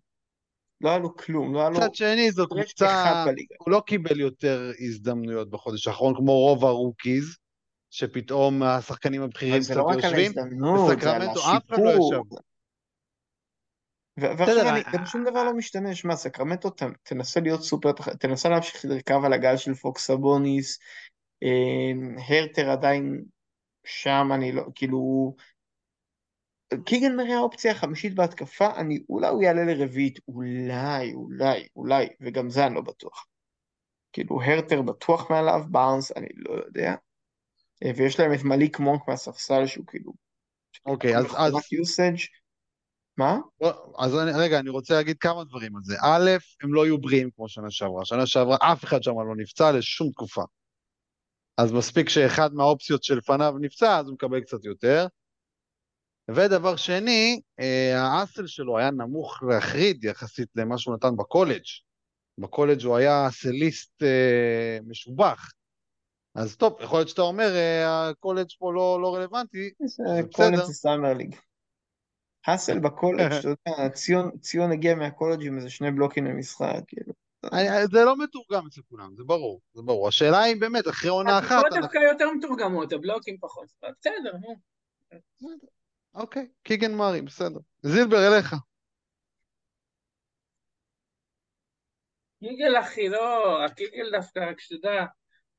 לא היה לו כלום, לא היה לו מצד שני, זאת קבוצה. הוא לא קיבל יותר הזדמנויות בחודש האחרון, כמו רוב ה rookies, שפתאום השחקנים הבכירים אבל זה קצת לא רק על יושבים. ההזדמנות, זה על לא השיפור. ועכשיו אני, אה, גם שום דבר לא משתנה, שמע, סקרמנטו ת- תנסה להיות סופר, תנסה להמשיך לרכב על הגל של פוקס סבוניס, אה, הרטר עדיין שם, אני לא, כאילו, קיגן מרי האופציה החמישית בהתקפה, אני, אולי הוא יעלה לרביעית, אולי, אולי, אולי, וגם זה אני לא בטוח. כאילו, הרטר בטוח מעליו, בארנס, אני לא יודע. אה, ויש להם את מליק מונק מהספסל, שהוא כאילו, אוקיי, אז, usage. מה? אז אני, רגע, אני רוצה להגיד כמה דברים על זה. א', הם לא יהיו בריאים כמו שנה שעברה. שנה שעברה אף אחד שם לא נפצע לשום תקופה. אז מספיק שאחד מהאופציות שלפניו נפצע, אז הוא מקבל קצת יותר. ודבר שני, אה, ה hustle שלו היה נמוך להחריד יחסית למה שהוא נתן בקולג'. בקולג' הוא היה סליסט אה, משובח. אז טוב, יכול להיות שאתה אומר, אה, הקולג' פה לא, לא רלוונטי, זה קולג'. זה Summer League. ה hustle בקולג', אתה יודע, ציון, ציון הגיע מהקולג' עם איזה שני בלוקים למשחק, כאילו. זה לא מתורגם אצל כולם, זה ברור, זה ברור. השאלה היא באמת, אחרי עונה אחת, אנחנו... דווקא יותר מתורגמות, הבלוקים פחות. בסדר, נו. אוקיי, קיגן מארי, בסדר. זילבר, אליך. קיגל אחי, לא, הקיגל דווקא, רק שתדע,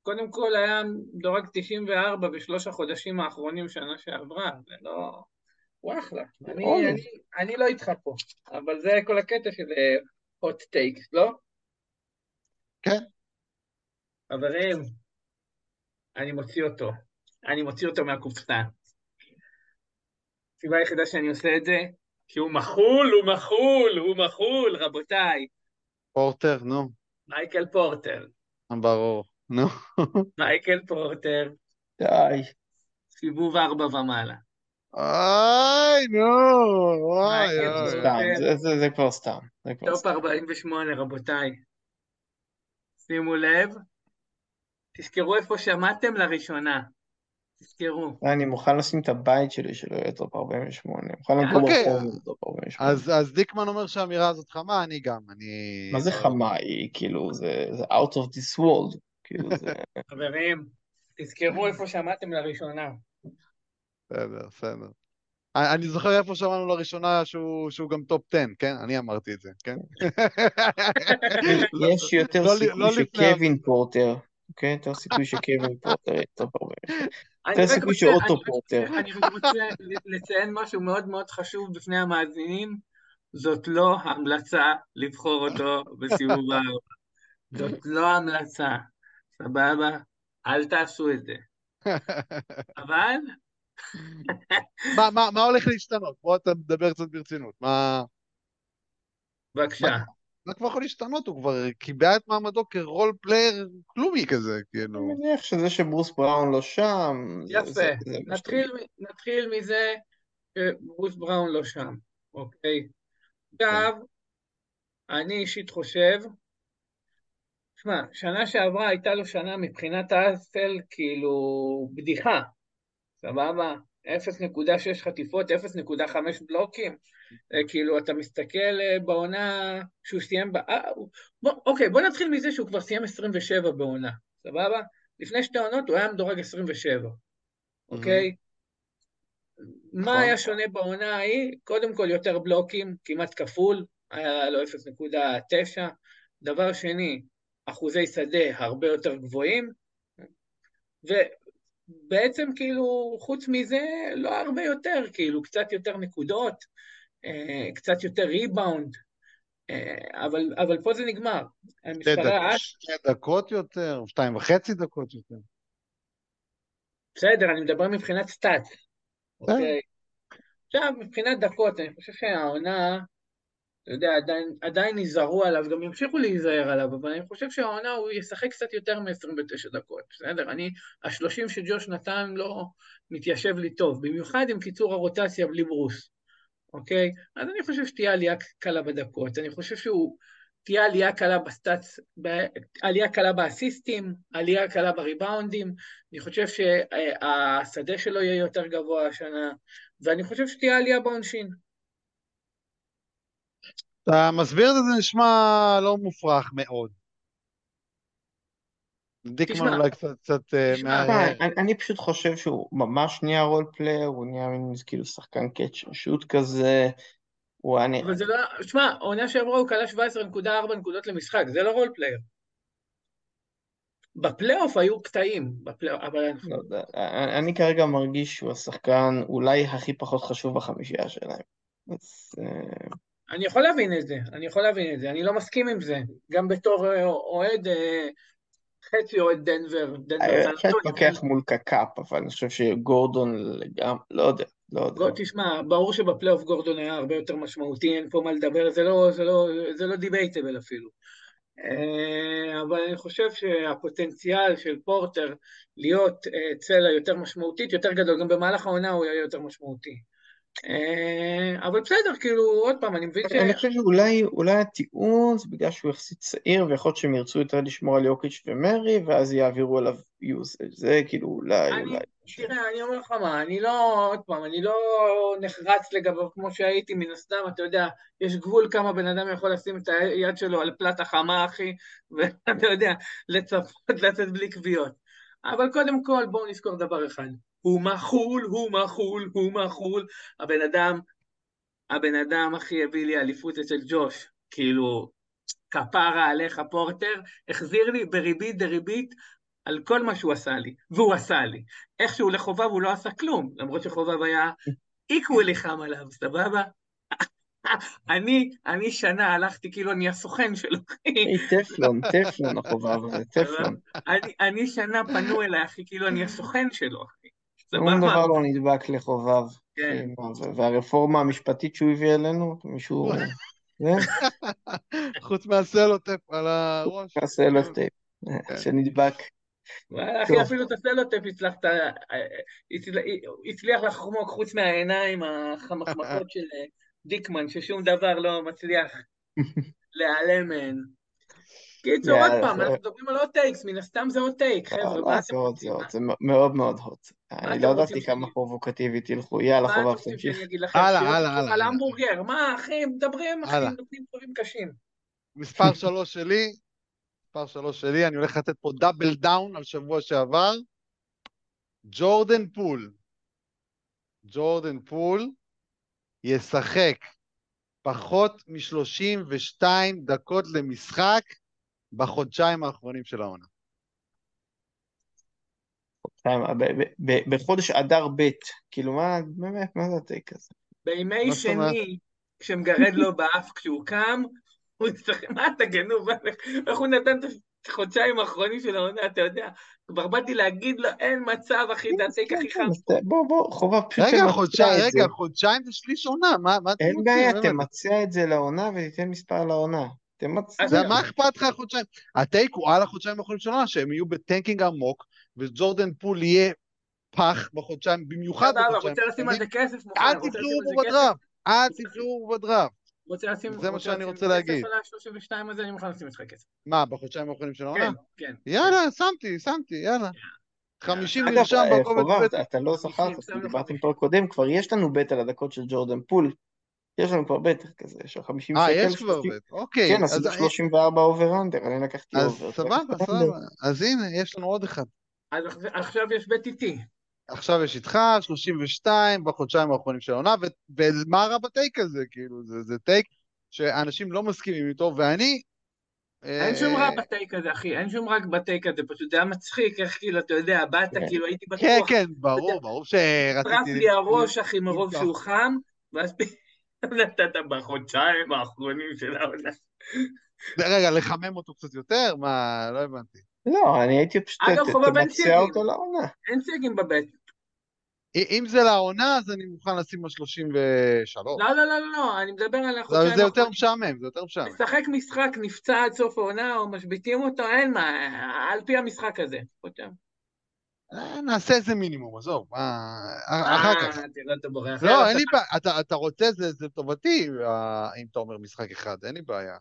קודם כל היה מדורג 94 בשלוש החודשים האחרונים שנה שעברה, זה לא... הוא אחלה. אני. אני, אני לא איתך פה, אבל זה כל הקטע של hot takes, לא? כן. חברים, אני מוציא אותו. אני מוציא אותו מהקופסה. הסיבה היחידה שאני עושה את זה, כי הוא מחול, הוא מחול, הוא מחול, רבותיי. פורטר, נו, מייקל פורטר. ברור, נו. מייקל פורטר, די. סיבוב ארבע ומעלה. איי, נו, וואי, אוי. זה- כבר סתם. top סתם. 48, רבותיי. שימו לב, תזכרו איפה שמעתם לראשונה. תזכרו. אני מוכן לשים את הבית שלי שלא יהיה top 48. אני מוכן לגור אוקיי. ברחוב top 48. אז, אז דיקמן אומר שהאמירה הזאת חמה, אני גם, אני... מה זה חמה? היא כאילו, זה out of this world. כאילו, זה... חברים, תזכרו איפה שמעתם לראשונה. בסדר, בסדר. אני זוכר איפה שמענו לראשונה שהוא, שהוא גם top 10, כן? אני אמרתי את זה, כן? לא- יש יותר לא- סיכוי לא שקווין פורטר, אוקיי? יותר סיכוי שקווין פורטר יהיה top 48. אני יותר רק סיכוי רוצה- שאוטו פורטר. אני רק רוצה לציין משהו מאוד מאוד חשוב בפני המאזינים, זאת לא המלצה לבחור אותו בסיבוב הארבע. זאת לא המלצה, סבבה? אל תעשו את זה. אבל מה, מה, מה הולך להשתנות? בוא אתה מדבר קצת ברצינות. מה, בבקשה. מה כבר יכול להשתנות? הוא כבר קיבע את מעמדו כ role player כלומי כזה, אני כאילו. מניח שזה שברוס בראון לא שם, יפה. זה- זה נתחיל, נתחיל מזה שברוס בראון לא שם, אוקיי? עכשיו, אני אישית חושב, שמע, שנה שעברה הייתה לו שנה מבחינת ה hustle כאילו בדיחה, סבבה? 0.6 חטיפות, 0.5 בלוקים. אה, כאילו, אתה מסתכל אה, בעונה שהוא סיים... ב... אה, בוא, אוקיי, בוא נתחיל מזה שהוא כבר סיים 27 בעונה, סבבה? לפני שתי עונות הוא היה מדורג 27, אוקיי? מה נכון. היה שונה בעונה ההיא? קודם כל יותר בלוקים, כמעט כפול, היה לו 0.9. דבר שני, אחוזי שדה הרבה יותר גבוהים, ובעצם כאילו, חוץ מזה, לא הרבה יותר, כאילו, קצת יותר נקודות, אה, קצת יותר ריבאונד, אה, אבל, אבל פה זה נגמר. שתי מספרי דקות- האס, שתי דקות יותר, שתיים וחצי דקות יותר. בסדר, אני מדבר מבחינת סטאט, אוקיי? עכשיו, מבחינת דקות, אני חושב שהעונה, אתה יודע, עדיין, עדיין ייזהרו עליו, גם ימשיכו להיזהר עליו, אבל אני חושב שהעונה הוא ישחק קצת יותר מ-29 דקות, בסדר? אני, השלושים שג'וש נתן לו מתיישב לי טוב, במיוחד עם קיצור הרוטציה בלי ברוס, אוקיי? אז אני חושב שתהיה עלייה קלה בדקות, אני חושב שהוא, תהיה עלייה קלה בסטאצ, ב- עלייה קלה באסיסטים, עלייה קלה בריבאונדים, אני חושב שהשדה שלו יהיה יותר גבוה השנה, ואני חושב שתהיה עלייה בעונשין. אתה מסביר את זה, זה נשמע לא מופרך מאוד. דיקמן אולי קצת, קצת אה, מה... אני, אני פשוט חושב שהוא ממש נהיה role player, הוא נהיה מין כאילו שחקן catch shoot כזה, הוא אני, אבל זה לא... שמע, העונה שעברה הוא קלע 17.4 נקודות למשחק, זה לא role player. בפלייאוף היו קטעים, בפלייאוף, אבל. לא יודע, אני, אני כרגע מרגיש שהוא השחקן אולי הכי פחות חשוב בחמישייה שלהם. אז אה, אני יכול להבין את זה, אני יכול להבין את זה, אני לא מסכים עם זה. גם בתור אה, אוהד, אה, חצי אוהד דנבר, דנבר אפשר אנטוניו, להתווכח מול קקאפ, אבל אני חושב שגורדון לגמרי, לא יודע, לא יודע. תשמע, ברור שבפלייאוף גורדון היה הרבה יותר משמעותי, אין פה מה לדבר, זה לא, זה לא, זה לא דיבייטבל אפילו. אה, אבל אני חושב שהפוטנציאל של פורטר להיות אה, צלע יותר משמעותית, יותר גדול, גם במהלך העונה הוא היה יותר משמעותי. אה, אבל בסדר, כאילו, עוד פעם, אני מבין ש... אני חושב שאולי אולי הטיעון זה בגלל שהוא יחסית צעיר, ויכול להיות שהם ירצו יותר לשמור על יוקיץ' ומרי, ואז יעבירו אליו יוזage. זה כאילו אולי, אני, אולי. תראה, אני אומר לך מה, אני לא, עוד פעם, אני לא נחרץ לגביו כמו שהייתי מן הסתם, אתה יודע, יש גבול כמה בן אדם יכול לשים את היד שלו על פלטה חמה, אחי, ואתה יודע, לצפות לצאת בלי כוויות. אבל קודם כל, בואו נזכור דבר אחד, הוא מחול, הוא מחול, הוא מחול, הבן אדם, הבן אדם, אחי, הביא לי אליפות אצל ג'וש, כאילו, כפרה עליך פורטר, החזיר לי בריבית דריבית על כל מה שהוא עשה לי, והוא עשה לי. איכשהו לחובב הוא לא עשה כלום, למרות שחובב היה איקוולי חם עליו, סבבה? אני, אני שנה הלכתי כאילו אני הסוכן שלו, היי, טפלון, טפלון החובב הזה, טפלון. אני שנה פנו אליי, אחי, כאילו אני הסוכן שלו, אחי. שום? דבר לא נדבק לחובב. כן. זה? והרפורמה המשפטית שהוא הביא אלינו, מישהו... חוץ מהסלוטפ על הראש. לו טייפ, שנדבק. אחי. אפילו את הסלוטפ הצלחת, אה, הצל- הצליח לחמוק חוץ מהעיניים החמקמקות של אה, דיקמן, ששום דבר לא מצליח להיעלם מהן. קיצור, עוד פעם, אנחנו מדברים על עוד טייקס, מן הסתם זה עוד טייק, חבר'ה, לא, זה מאוד מאוד hot. אני לא ידעתי כמה שאני- פרובוקטיבי תלכו, יאללה מה אתם חובב, רוצים תמשיך. שאני אגיד לכם? הלאה, הלאה, הלאה, על. המבורגר, מה, אחי, מדברים, אחי. נותנים דברים קשים. מספר שלוש שלי, מספר שלוש שלי, אני הולך לתת פה double down על שבוע שעבר. ג'ורדן פול. ג'ורדן פול ישחק פחות מ-32 דקות למשחק בחודשיים האחרונים של העונה. בחודש אדר ב', כאילו מה, באמת, מה זה הטייק הזה? בימי? שני, כשמגרד לו באף כשהוא קם, הוא יצטרך, מה אתה גנוב, איך הוא נתן את החודשיים האחרונים של העונה, אתה יודע, כבר באתי להגיד לו, אין מצב, אחי, זה הטייק הכי חם. אז ת- בוא, בוא, חובב, פשוט רגע, חודשיים. רגע, חודשיים זה שליש עונה, מה מה אתם אין רוצים? בעיה, באמת? תמצע את זה לעונה ותיתן מספר לעונה. תמצע. מה אכפת לך חודשיים? ה take הוא על החודשיים האחרונים של העונה, שהם יהיו ב tanking עמוק, וג'ורדן פול יהיה פח בחודשיים, במיוחד סבבה, בחודשיים רוצה לשים על זה. כסף, מוכן, אל זה בו כסף, בדראפט, אל תבחרו בו בדראפט. רוצה לשים, זה מה רוצה שאני לשים רוצה כסף להגיד. על ה-32 הזה, אני מוכן לשים אצלך כסף. מה, בחודשיים האחרונים של העונה? כן, כן. יאללה, שמתי, שמתי, יאללה. 50 אגב, נרשם אה, בקובץ. אתה לא זכרת, דיברתם. פרק קודם, כבר יש לנו bet על הדקות של ג'ורדן פול. יש לנו כבר bet כזה, יש לו 50 אה, שקל. יש כבר 30 bet, אוקיי. כן, אז- עשינו 34 over under, אני לקחתי אז over. סבבה, סבבה. אז הנה, יש לנו עוד אחד. אז עכשיו יש bet איתי. עכשיו יש איתך 32 בחודשיים האחרונים של העונה, ו- ומה רע ב take הזה? כאילו, זה, זה take שאנשים לא מסכימים איתו, ואני... אין אה, שום רע ב take הזה, אחי, אין שום רע ב take הזה, פשוט זה היה מצחיק, איך כאילו, אתה יודע, באת, כן. כאילו, הייתי כן, בטוח, כן, ברור, ברור שרציתי... טרף לי הראש, אחי. מרוב שהוא חם, ואז פתאום נתת בחודשיים האחרונים של העונה. רגע, לחמם אותו קצת יותר? מה, לא הבנתי. לא, אני הייתי פשוט, אגב, חובב אין סייגים. אותו לעונה. אין סייגים בבית. אם זה לעונה, אז אני מוכן לשים על 33. לא, לא, לא, לא, לא, אני מדבר על החודשיים זה יותר האחרונים. משעמם, זה יותר משעמם. משחק משחק, נפצע עד סוף העונה, או משביתים אותו, אין מה, על פי המשחק הזה. אה, נעשה איזה מינימום, עזוב, מה... אחר כך. אה, תראה, אתה בורח. לא, אין לי בעיה, אתה, אתה רוצה, זה, זה טובתי, אה, אם אתה אומר משחק אחד, אין לי בעיה.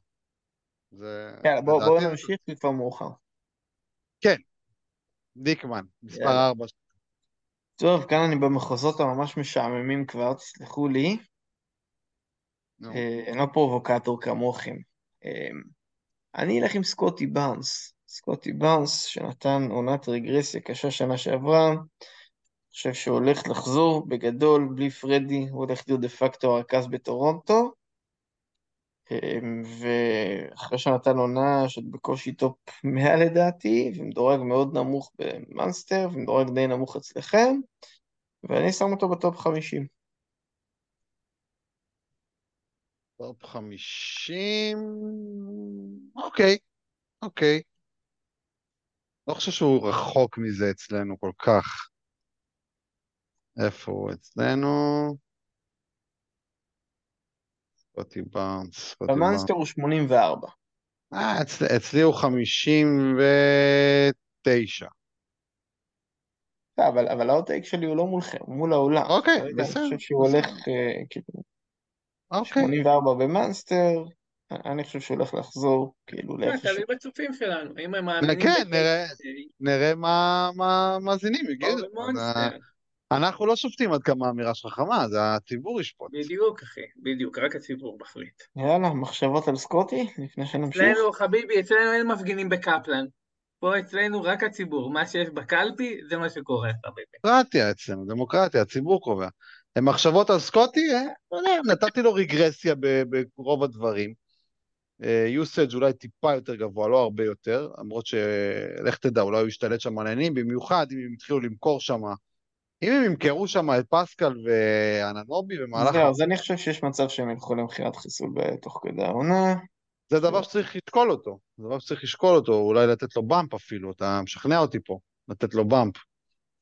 זה... יאללה, בואו נמשיך, כי כבר מאוחר. דיקמן, מספר יאללה. 4. טוב, כאן אני במחוזות הממש משעממים כבר, תסלחו לי. אה, אני לא פרובוקטור כמוכם. אה, אני אלך עם סקוטי בארנס. סקוטי בארנס, שנתן עונת רגרסיה קשה שנה שעברה, חושב שהוא הולך לחזור בגדול, בלי פרדי, הוא הולך להיות דה פקטו הרכז בטורונטו, אמ, ואחרי שנתן עונה שעוד בקושי top 100 לדעתי, ומדורג מאוד נמוך ב Monster, ומדורג די נמוך אצלכם, ואני שם אותו ב top 50. top 50, אוקיי, אוקיי. לא חושב שהוא רחוק מזה אצלנו כל כך. איפה הוא אצלנו? סקוטי בארנס. ב Monster הוא 84. אה, אצל, אצלי הוא 59. לא, אבל, אבל ה hot take שלי הוא לא מולכם, הוא מול העולם. אוקיי, בסדר, אני חושב שהוא. הולך, אה, כאילו, אוקיי. 84 במאנסטר, אני חושב שהוא הולך לחזור, כאילו, אה, לאיפשהו. תלוי בצופים שלנו, אם הם מאמינים כן, נראה, נראה מה או יגידו. אה, אנחנו לא שופטים עד כמה האמירה שלך חכמה, זה הציבור ישפוט. בדיוק, אחי, בדיוק, רק הציבור מחליט. יאללה, מחשבות על סקוטי, לפני שנמשיך? אצלנו, חביבי, אצלנו אין מפגינים בקפלן. פה אצלנו רק הציבור, מה שיש בקלפי, זה מה שקורה, חביבי. דמוקרטיה אצלנו, דמוקרטיה, הציבור קובע. הם מחשבות על סקוטי, אה, לא נתתי לו רגרסיה ברוב הדברים. יוסאג' אולי טיפה יותר גבוה, לא הרבה יותר, למרות שלך תדע, אולי הוא ישתלט שם על העניינים, במיוחד אם הם התחילו למכור שם, אם הם ימכרו שם את פסקל ואננובי במהלך... זהו, אז אני חושב שיש מצב שהם ילכו למכירת חיסול תוך כדי העונה. זה דבר שצריך לשקול אותו, זה דבר שצריך לשקול אותו, אולי לתת לו באמפ אפילו, אתה משכנע אותי פה, לתת לו bump.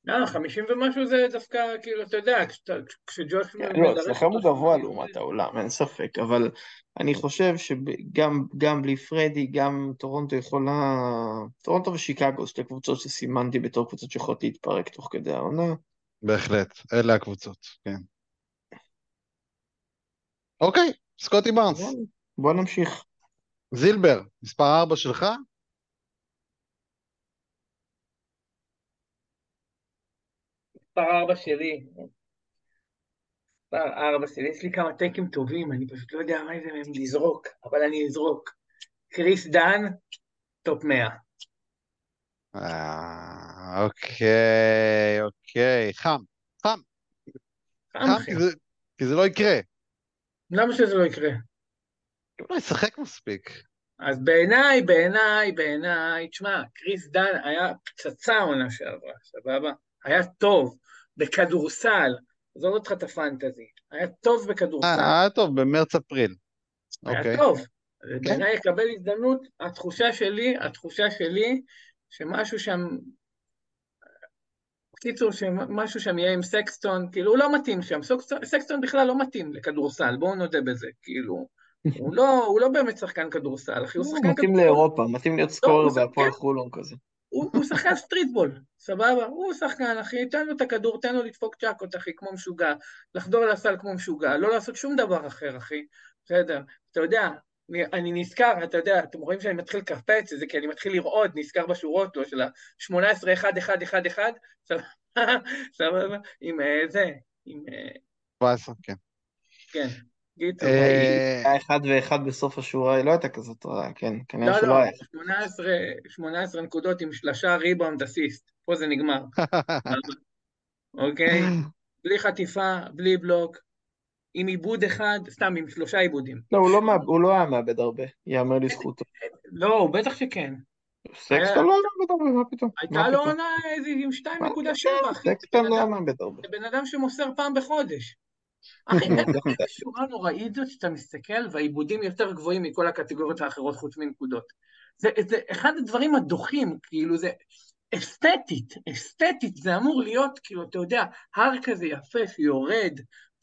לא, 50 ומשהו זה דווקא, כאילו, אתה יודע, כשאתה- כשג'וש... לא, אצלכם הוא גבוה לעומת העולם, אין ספק, אבל אני חושב שגם גם בלי פרדי, גם טורונטו יכולה... טורונטו ושיקגו, שתי קבוצות שסימנתי בתור קבוצות שיכולות להתפרק תוך כדי העונה. בהחלט, אלה הקבוצות, כן. אוקיי, סקוטי בארנס, בוא נמשיך. זילבר, מספר 4 שלך? מספר 4 שלי. מספר 4 שלי, יש לי כמה take ים טובים, אני פשוט לא יודע מה זה מהם לזרוק, אבל אני אזרוק. קריס דן, top 100. אה, אוקיי, אוקיי, חם, חם, חם, חם. כי זה- כי זה לא יקרה, למה שזה לא יקרה? כי הוא לא ישחק מספיק. אז בעיניי, בעיניי, בעיניי, תשמע, קריס דן היה פצצה עונה שעברה, סבבה? היה טוב בכדורסל, עזוב אותך את הפנטזי, היה טוב אה, בכדורסל, היה טוב, במרץ-אפריל. היה אוקיי. טוב. בעיניי יקבל הזדמנות, התחושה שלי, התחושה שלי, שמשהו שם, בקיצור, שמשהו שם יהיה עם סקסטון, כאילו הוא לא מתאים שם, סקסטון, סקסטון בכלל לא מתאים לכדורסל, בואו נודה בזה, כאילו, הוא לא, הוא לא באמת שחקן כדורסל, אחי, הוא הוא שחקן מתאים כדורסל. לאירופה, מתאים להיות scorer הוא בהפועל חולון כזה. הוא שחקן streetball, סבבה? הוא שחקן, אחי, תן לו את הכדור, תן לו לדפוק צ'קות, אחי, כמו משוגע, לחדור לסל כמו משוגע, לא לעשות שום דבר אחר, אחי, בסדר? אתה יודע, אני, נזכר, אתה יודע, אתם רואים שאני מתחיל לקפץ זה, כי אני מתחיל לרעוד, נזכר בשורות, לא, של ה-18-1-1-1-1, סבבה? עם אה, זה, עם... אה, 17, כן. כן, קיצור. אה, היה אחד ואחד בסוף השורה, היא לא הייתה כזאת רעה, כן, כנראה לא, שלא לא, היה. 18, 18 נקודות עם שלושה ריבאונד אסיסט, פה זה נגמר. אוקיי? בלי חטיפה, בלי בלוק, עם עיבוד אחד, סתם עם שלושה עיבודים. לא, הוא לא הוא לא היה מאבד הרבה, ייאמר לזכותו. לא, הוא בטח שכן. סקסטון לא היה מאבד הרבה, מה פתאום? הייתה לו? עונה איזה עם מה 2.7, אחי. סקסטון לא היה מאבד הרבה. זה בן אדם שמוסר פעם בחודש. אחי, מדי. איזה שורה נוראית זאת שאתה מסתכל והעיבודים יותר גבוהים מכל הקטגוריות האחרות חוץ מנקודות. זה, זה אחד הדברים הדוחים, כאילו זה אסתטית, אסתטית, זה אמור להיות, כאילו, אתה יודע, הר כזה יפה שיורד,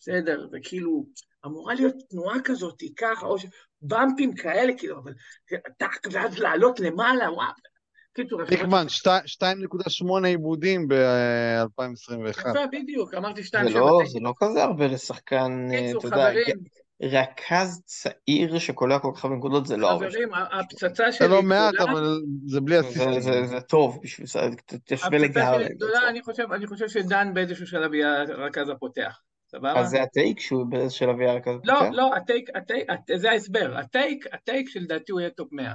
בסדר, וכאילו, אמורה להיות תנועה כזאת, ככה, או ש... במפים כאלה, כאילו, אבל טאק, ואז לעלות למעלה, וואו. קיצור, ריקמן, שתי- 2.8 עיבודים ב-2021. יפה, בדיוק, אמרתי זה 2 לא, זה לא כזה הרבה לשחקן, אה, אתה יודע, רכז צעיר שקולע כל כך הרבה נקודות זה לא הרבה. חברים, הפצצה זה שלי לא מעט, גדולה, אבל זה בלי זה, אסיסטים. זה, זה טוב בשביל זה, תשווה הפצצה לגארד. שלי גדולה, אני חושב, אני חושב שדן באיזשהו שלב יהיה הרכז הפותח, סבבה? אז זה ה take שהוא באיזה שלב יהיה רכז לא? לא, ה take, ה take, הט- זה ההסבר, ה take, ה take שלדעתי הוא יהיה top 100.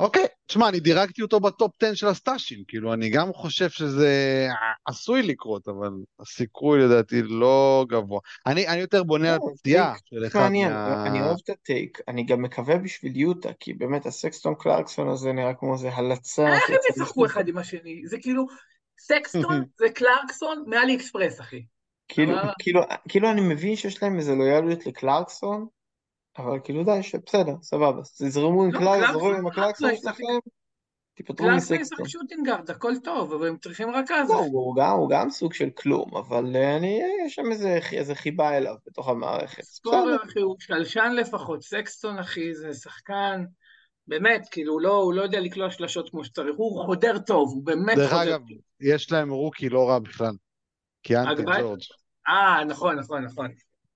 אוקיי, תשמע, אני דירגתי אותו ב top 10 של ה stash ים, כאילו, אני גם חושב שזה עשוי לקרות, אבל הסיכוי לדעתי לא גבוה. אני, אני יותר בונה על לא, פציעה טייק של אחד מה... אני אוהב את ה take, אני גם מקווה בשביל יוטה, כי באמת הסקסטון קלרקסון הזה נראה כמו איזה הלצה. איך הם ישחקו לפני- אחד עם השני? זה כאילו, סקסטון זה קלרקסון מ AliExpress, אחי. כאילו, אבל- כאילו, כאילו אני מבין שיש להם איזה לויאליות לקלרקסון, אבל כאילו די, בסדר, סבבה, תזרמו עם לא, קלרקסון, תזרמו עם הקלרקסון שלכם, תיפטרו קלרקסון מסקסטון. ישחק shooting guard, הכל טוב, אבל הם צריכים רכז. לא, הוא גם, הוא גם סוג של כלום, אבל אה, אני, יש שם איזה, חיבה אליו בתוך המערכת. scorer, אחי, הוא שלשן לפחות, סקסטון, אחי, זה שחקן, באמת, כאילו, הוא לא, הוא לא יודע לקלוע שלשות כמו שצריך, הוא חודר טוב, הוא באמת דרך חודר אגב, טוב. יש להם רוקי לא רע בכלל. הגבהה- ג'ורג'. אה, נכון, נכון, נכון.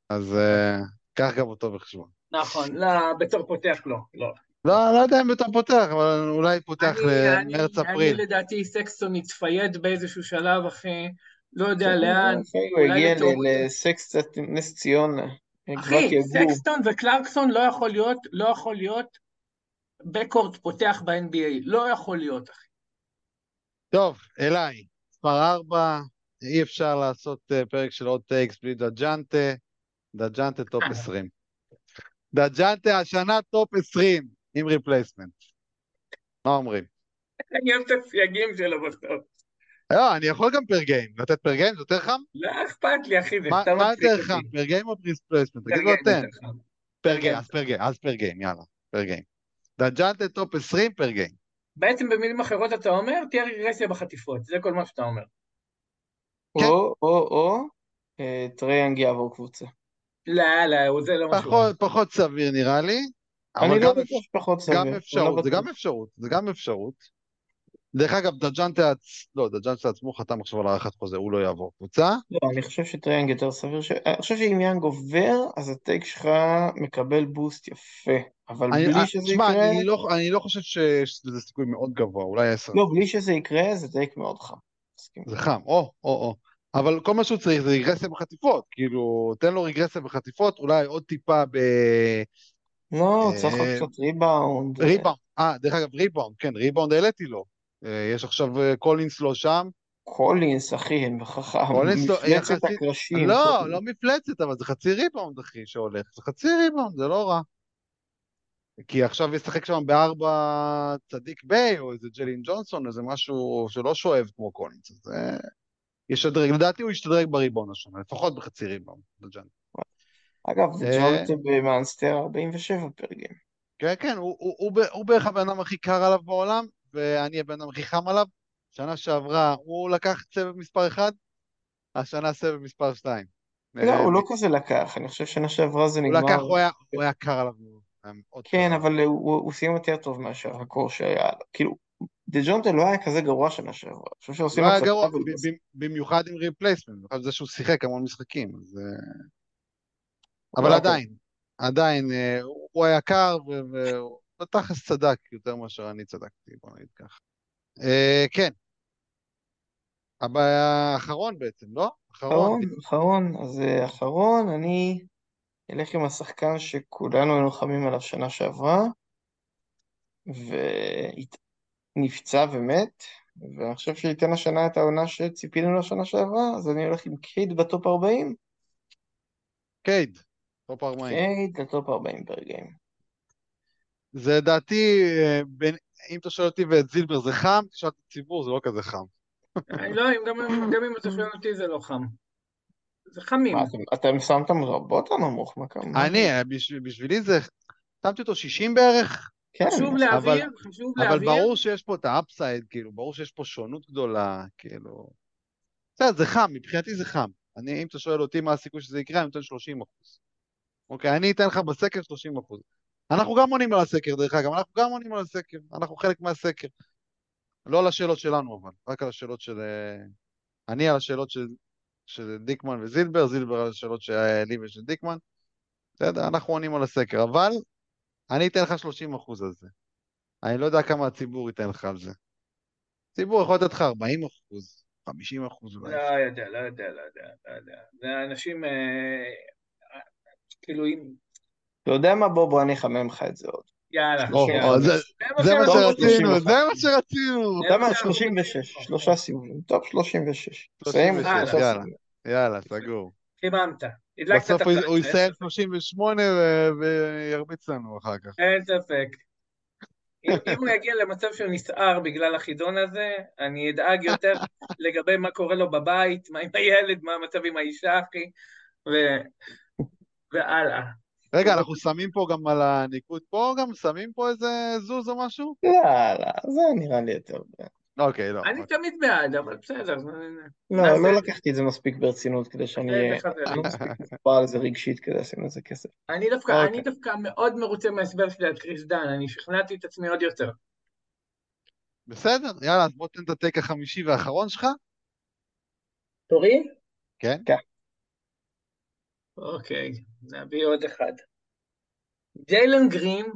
אז אה, קח גם אותו בחשבון. נכון, לא, בתור פותח לא, לא. לא, לא יודע אם בתור פותח, אבל אולי פותח למרץ-אפריל. אני לדעתי סקסטון יתפייד באיזשהו שלב, אחי, לא יודע לאן. הוא הגיע לטוב. ל- לסקסטת נס ציונה. אחי. סקסטון וקלרקסון לא יכול להיות, לא יכול להיות backcourt פותח ב-NBA, לא יכול להיות, אחי. טוב, אליי, מספר 4, אי אפשר לעשות אה, פרק של hot takes בלי דג'ונטה, דג'ונטה top אה. 20. דג'ונטה השנה top 20 עם replacement. מה אומרים? אני אוהב את הסייגים שלו בסוף. לא, אני יכול גם per game, לתת per game זה יותר חם? לא אכפת לי, אחי, זה סתם מה יותר. חם, per game או פרגן אתם. יותר חם. per game, אז per game, אז per game, יאללה, per game. דג'ונטה top 20 per game. בעצם במילים אחרות אתה אומר, תהיה רגרסיה בחטיפות, זה כל מה שאתה אומר. כן. או, או, או, אה, טריי יאנג יעבור קבוצה. לא, לא, הוא- זה לא אומר. פחות, פחות סביר נראה לי, אני לא בטוח שפחות סביר. גם לא אפשרות, זה. גם אפשרות, זה גם אפשרות. דרך אגב, דג'אנטה, עצ- לא, דג'אנטה עצמו חתם עכשיו על הארכת חוזה, הוא לא יעבור קבוצה. לא, אני חושב שטריי יאנג יותר סביר. ש... אני חושב שאם יאנג עובר, אז ה take שלך מקבל boost יפה. אבל אני- בלי אה, שזה תשמע, יקרה, אני לא- אני לא חושב שיש לזה סיכוי מאוד גבוה, אולי עשר. לא, בלי שזה יקרה, זה take מאוד חם. מסכים. זה חם, או, או, או. אבל כל מה שהוא צריך זה רגרסיה בחטיפות, כאילו, תן לו רגרסיה בחטיפות, אולי עוד טיפה ב... לא, אה, צריך עוד קצת ריבאונד. ריבאונד, אה, דרך אגב, ריבאונד, כן, ריבאונד העליתי לו. אה, יש עכשיו אה, קולינס לא שם. קולינס, אחי, הם חכם. קולינס לא- מפלצת הקרשים. לא. לא מפלצת, אבל זה חצי ריבאונד, אחי, שהולך. זה חצי ריבאונד, זה לא רע. כי עכשיו ישחק שם בארבע סדיק ביי, או איזה ג'יילן ג'ונסון, איזה משהו שלא שואב כמו קולינס. אז אה, ישדרג, לדעתי הוא ישתדרג בריבאונד השנה, לפחות בחצי ריבאונד. דג'אנט. אגב, זה אה. ג'ונטה ב Monster 47 per game. כן, כן, הוא, הוא, הוא, הוא בערך הבן אדם הכי קר עליו בעולם, ואני הבן אדם הכי חם עליו. שנה שעברה הוא לקח סבב מספר 1, השנה סבב מספר 2. לא, הוא לא כזה לקח, אני חושב שנה שעברה זה נגמר. לקח, הוא היה, הוא היה קר עליו. כן. אבל הוא הוא סיים יותר טוב מאשר הקור שהיה לו. כאילו, דה ג'ונטה לא היה כזה גרוע שנה שעברה. אני חושב שעושים לא היה גרוע, במיוחד עם replacement, במיוחד זה שהוא שיחק המון משחקים, אז... אה, הוא אבל. עדיין, עדיין, אה, הוא היה קר, והוא בתכלס צדק יותר מאשר אני צדקתי, בוא נגיד ככה. אה, כן. הבעיה האחרון בעצם, לא? אחרון. אחרון, אז אחרון, אני אלך עם השחקן שכולנו היינו חמים עליו שנה שעברה, ונפצע ומת, ואני חושב שייתן השנה את העונה שציפינו לשנה שעברה, אז אני הולך עם קייד בטופ 40, קייד, top 40. קייד ל top 40 per game. זה דעתי, אה, בין- אם אתה שואל אותי ואת זילבר זה חם, תשאל את הציבור, זה לא כזה חם. אני לא, גם אם אתה שואל אותי זה לא חם. זה חמים. מה, אתם- אתם שמתם גבוה או נמוך? מה כמה? אני, בשב- בשבילי זה, שמתי אותו 60 בערך, כן, חשוב להבהיר, חשוב אבל להבהיר, ברור שיש פה את ה upside, כאילו, ברור שיש פה שונות גדולה, כאילו... בסדר, זה חם, מבחינתי זה חם. אני, אם אתה שואל אותי מה הסיכוי שזה יקרה, אני נותן 30 אחוז. אוקיי, אני אתן לך בסקר 30 אחוז. אנחנו גם עונים על הסקר, דרך אגב, אנחנו גם עונים על הסקר, אנחנו חלק מהסקר. לא על השאלות שלנו, אבל, רק על השאלות של... אה, אני על השאלות של, של דיקמן וזילבר, זילבר על השאלות שלי ושל דיקמן. בסדר, אנחנו עונים על הסקר, אבל אני אתן לך 30 אחוז על זה. אני לא יודע כמה הציבור ייתן לך על זה. הציבור יכול לתת לך 40 אחוז, 50 אחוז אולי. לא יודע, לא יודע, לא יודע, לא יודע. זה אנשים, אה, כאילו, אם... אתה יודע מה? בוא, בוא אני אחמם לך את זה עוד. יאללה. או, זה- זה מה שרצינו. זה מה שרצינו. זה אתה מה אומר שאנחנו 36, רוצים. שלושה סיבובים, טוב 36. 36, סיים, יאללה. סגור. חיממת. בסוף הוא- יסיים ספק. 38 ו- וירביץ לנו אחר כך. אין ספק. אם אם הוא יגיע למצב שהוא נסער בגלל החידון הזה, אני אדאג יותר לגבי מה קורה לו בבית, מה עם הילד, מה המצב עם האישה, אחי, ו- והלאה. רגע, אנחנו שמים פה גם על הניקוד פה, גם שמים פה איזה זוז או משהו? לא, לא, זה נראה לי יותר... אוקיי, לא. אני תמיד בעד, אבל בסדר. זה- לא, לא לקחתי את זה מספיק ברצינות כדי שאני אהיה... אני לא מספיק מחובר לזה רגשית כדי לשים לזה כסף. אני דווקא, אוקיי. אני דווקא מאוד מרוצה מההסבר שלי על קריס דן, אני שכנעתי את עצמי עוד יותר. בסדר, יאללה, אז בוא תן את הטייק החמישי והאחרון שלך. תורי? כן. אוקיי, נביא עוד אחד. ג'יילן גרין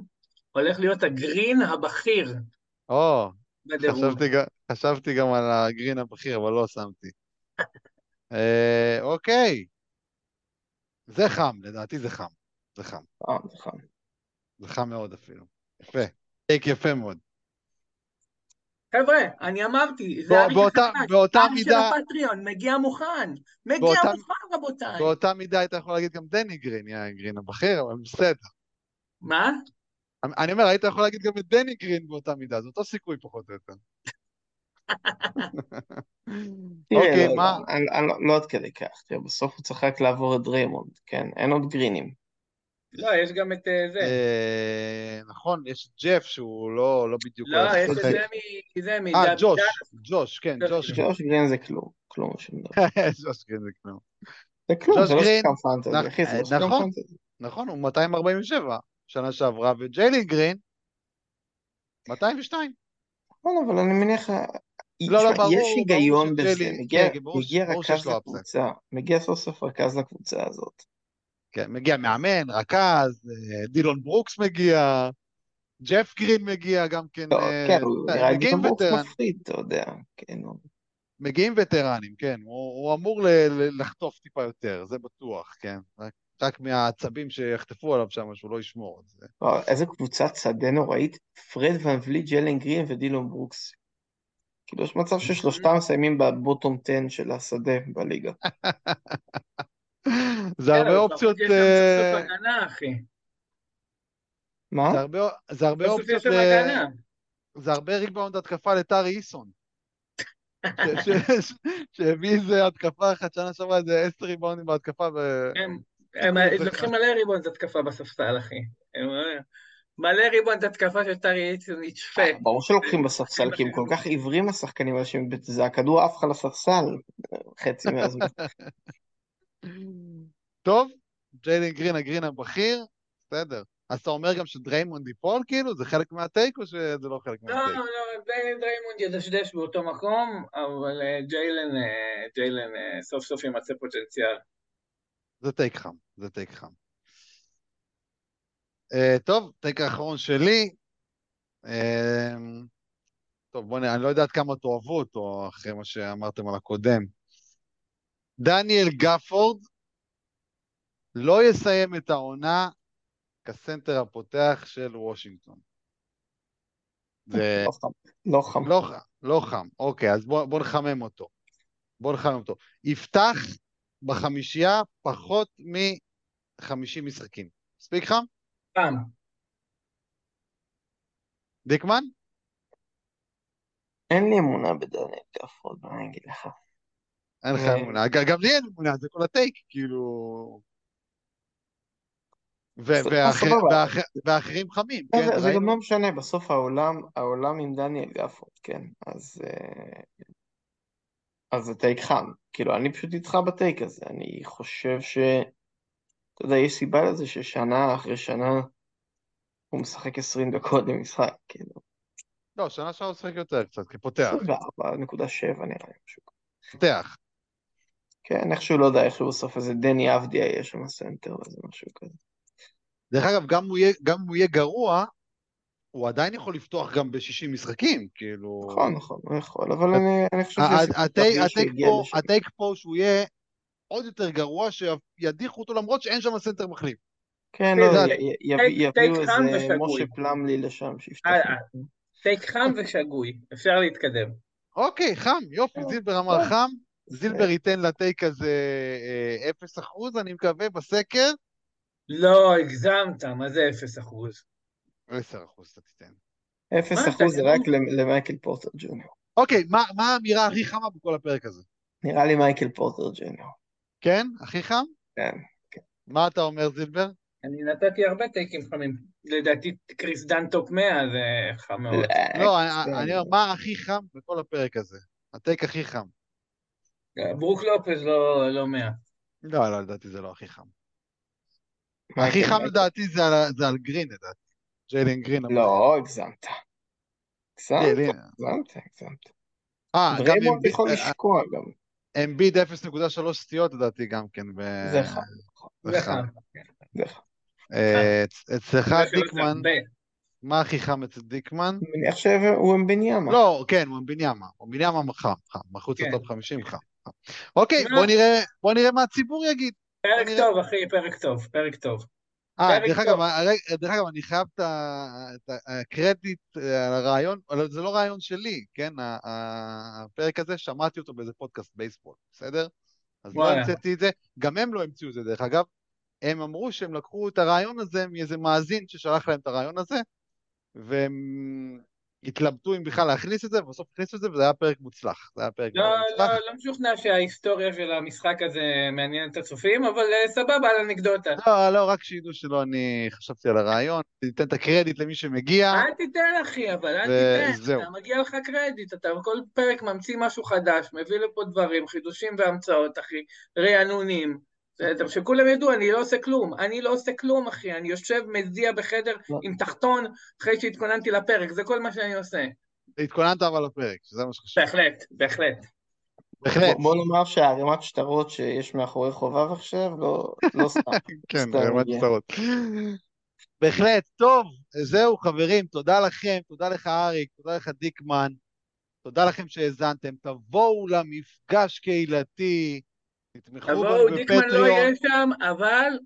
הולך להיות הגרין הבכיר או. חשבתי גם- חשבתי גם על הגרין הבכיר, אבל לא שמתי. אה, אוקיי. זה חם, לדעתי זה חם. זה חם. אה, זה חם. זה חם מאוד אפילו. יפה. טייק יפה מאוד. חבר'ה, אני אמרתי, זה בא- האריך באותה- באותה האריך של מידה- הפטריון, מגיע מוכן, מגיע באותה- מוכן רבותיי. באותה מידה היית יכול להגיד גם דני גרין, יא גרין הבכיר, אבל בסדר. מה? אני אומר, היית יכול להגיד גם את דני גרין באותה מידה, זה אותו סיכוי פחות או יותר. אוקיי, לא, מה? לא- לא עד כדי כך, תראה, בסוף הוא צריך רק לעבור את דריימונד, כן? אין עוד גרינים. לא, יש גם את אה, זה. אה, נכון, יש את ג'ף שהוא לא לא בדיוק... לא, יש את. זה מ... זה מ... אה, ג'וש, ג'וש, כן, ג'וש ג'וש. גרין זה כלום, כלום שום דבר. ג'וש גרין זה כלום. זה כלום, זה לא שחקן fantasy, נכ- אחי, זה אה, לא שחקן נכון. fantasy. נכון, הוא 247 שנה שעברה, וג'יילין גרין, 202. נכון, אבל אני מניח, לא, לא, ברור, יש היגיון בזה, מגיע כן, שיש רכז. לקבוצה, מגיע סוף סוף רכז לקבוצה הזאת. כן, מגיע מאמן, רכז, אה, דילון ברוקס מגיע, ג'ף גרין מגיע גם כן, לא, אה, כן, הוא אה, נראה לי מגיעים דילון ברוקס מפחיד, אתה יודע, כן, מגיעים וטרנים, כן, הוא, הוא אמור ל- ל- לחטוף טיפה יותר, זה בטוח, כן, רק, רק מהעצבים שיחטפו עליו שם, שהוא לא ישמור את זה. וואו, איזה קבוצת שדה נוראית, פרד ון וליט, ג'יילן גרין ודילון ברוקס. כאילו יש מצב ששלושתם מסיימים ב bottom 10 של השדה בליגה. זה הרבה אופציות, יש שם סוף אה, הגנה, אחי. מה? זה הרבה, אופציות. זה הרבה ריבאונד התקפה לטרי איסון. שהביא איזה התקפה אחת שנה שעברה, איזה עשר ריבאונדים בהתקפה, ו... הם לוקחים מלא ריבאונד התקפה בספסל, אחי. מלא ריבאונד התקפה של טרי איסון יצפה. ברור שלוקחים בספסל, כי הם כל כך עיוורים השחקנים האלה, שהם- זה הכדור עף לך לספסל, חצי מהזמן. טוב, ג'יילין גרין, הגרין הבכיר, בסדר. אז אתה אומר גם שדריימונד ייפול, כאילו? זה חלק מה take או שזה לא חלק לא, מה take? לא, די- דריימונד ידשדש באותו מקום, אבל אה, ג'יילן, אה, ג'יילן אה, סוף סוף ימצא פוטנציאל. זה טייק חם, זה טייק חם. Uh, טוב, טייק האחרון שלי. Uh, טוב, בוא נראה, אני לא יודע עד כמה תאהבו אותו אחרי מה שאמרתם על הקודם. דניאל גפורד לא יסיים את העונה כסנטר הפותח של וושינגטון. זה לא חם, לא חם. לא, לא חם. אוקיי, אז בוא, בוא נחמם אותו. בוא נחמם אותו. יפתח בחמישייה פחות מ-50 משחקים. מספיק חם? פעם. דיקמן? אין לי אמונה בדניאל גפורד, מה אני אגיד לך? אין לך אה. אמונה. גם לי אין אמונה, זה כל הטייק, כאילו... ו- סבבה. והאחר- סבבה. והאחר- והאחרים חמים, כן? זה- גם לא משנה, בסוף העולם, העולם עם דניאל גפורד, כן, אז... אה, אז זה take חם. כאילו, אני פשוט איתך ב take הזה, אני חושב ש... אתה יודע, יש סיבה לזה ששנה אחרי שנה הוא משחק 20 דקות במשחק, כאילו, לא, שנה שעברה הוא משחק יותר קצת, כפותח. 24.7 נראה לי, משהו כזה. פותח. כן, איכשהו, לא יודע, איכשהו בסוף איזה דני אבדיה יהיה שם סנטר, איזה משהו כזה. דרך אגב, גם הוא יהיה- גם אם הוא יהיה גרוע, הוא עדיין יכול לפתוח גם ב-60 משחקים, כאילו... נכון, נכון, הוא יכול, אבל אני, אני חושב ה- שיש ה- סיכוי ה take טוב ה take שיגיע פה- שהוא יהיה עוד יותר גרוע, שידיחו אותו למרות שאין שם סנטר מחליף. כן, לא, take- take יביאו איזה. משה פלמלי לשם, שיפתח. אה, אה. take חם ושגוי, אפשר להתקדם. אוקיי, חם, יופי, זילבר אמר טוב. חם, זילבר ייתן ל take הזה אה, אפס אחוז, אני מקווה, בסקר. לא, הגזמת, מה זה אפס אחוז? עשר אחוז אתה תיתן. אפס מה, אחוז זה אתה- רק למ- למייקל פורטר ג'וניור. אוקיי, מה מה האמירה הכי חמה בכל הפרק הזה? נראה לי מייקל פורטר ג'וניור. כן? הכי חם? כן. מה אתה אומר, זילבר? אני נתתי הרבה טייקים חמים. לדעתי קריס דן top 100 זה חם מאוד. לא, כן. אני אני אומר, מה הכי חם בכל הפרק הזה? ה take הכי חם. ברוק לופז לא לא 100. לא, לא, לדעתי זה לא הכי חם. הכי חם מייקל- לדעתי זה על- זה על גרין, לדעתי. ג'יילן גרין. לא, הגזמת. הגזמת, ג'יילן. הגזמת, הגזמת. אה, גם אמביד- יכול אה, לשקוע גם. אמביד 0.3 סטיות לדעתי גם כן. ב- זה חם. זה חם. חם. חם. אה, אצ- אצלך דיקמן. מה הכי חם אצל דיקמן? אני מניח שהוא אמבניאמה. לא, כן, הוא אמביניאמה. אמביניאמה חם, חם. מחוץ כן. לטופ 50 חם. אוקיי? בוא נראה, בוא נראה מה הציבור יגיד. פרק אני- טוב, אחי, פרק טוב, פרק טוב. אה, דרך. אגב, הרי- דרך אגב, אני חייב את הקרדיט אה, על הרעיון, זה לא רעיון שלי, כן? הפרק הזה, שמעתי אותו באיזה פודקאסט בייסבול, בסדר? אז לא. המצאתי את זה, גם הם לא המציאו את זה, דרך אגב. הם אמרו שהם לקחו את הרעיון הזה מאיזה מאזין ששלח להם את הרעיון הזה, והם התלבטו אם בכלל להכניס את זה, ובסוף הכניסו את זה, וזה היה פרק מוצלח. זה היה פרק לא, מאוד מוצלח. לא, לא משוכנע שההיסטוריה של המשחק הזה מעניינת את הצופים, אבל אה, סבבה על אנקדוטה. לא, לא, רק שידעו שלא אני חשבתי על הרעיון, ניתן את הקרדיט למי שמגיע. אל תיתן, אחי, אבל אל וזהו. תיתן, אתה מגיע לך קרדיט, אתה כל פרק ממציא משהו חדש, מביא לפה דברים, חידושים והמצאות, אחי, רענונים. בסדר, שכולם ידעו, אני לא עושה כלום, אני לא עושה כלום, אחי, אני יושב מזיע בחדר לא. עם תחתון אחרי שהתכוננתי לפרק, זה כל מה שאני עושה. התכוננת אבל לפרק, שזה מה שחשוב. בהחלט, בהחלט. בהחלט. בוא- נאמר שהערימת שטרות שיש מאחורי חובב עכשיו, לא לא סתם. כן, הגיע. שטרות. בהחלט, טוב, זהו חברים, תודה לכם, תודה לך אריק, תודה לך דיקמן, תודה לכם שהאזנתם, תבואו למפגש קהילתי, תתמכו תבואו, בנו דיקמן לא בפטריון, יהיה שם, אבל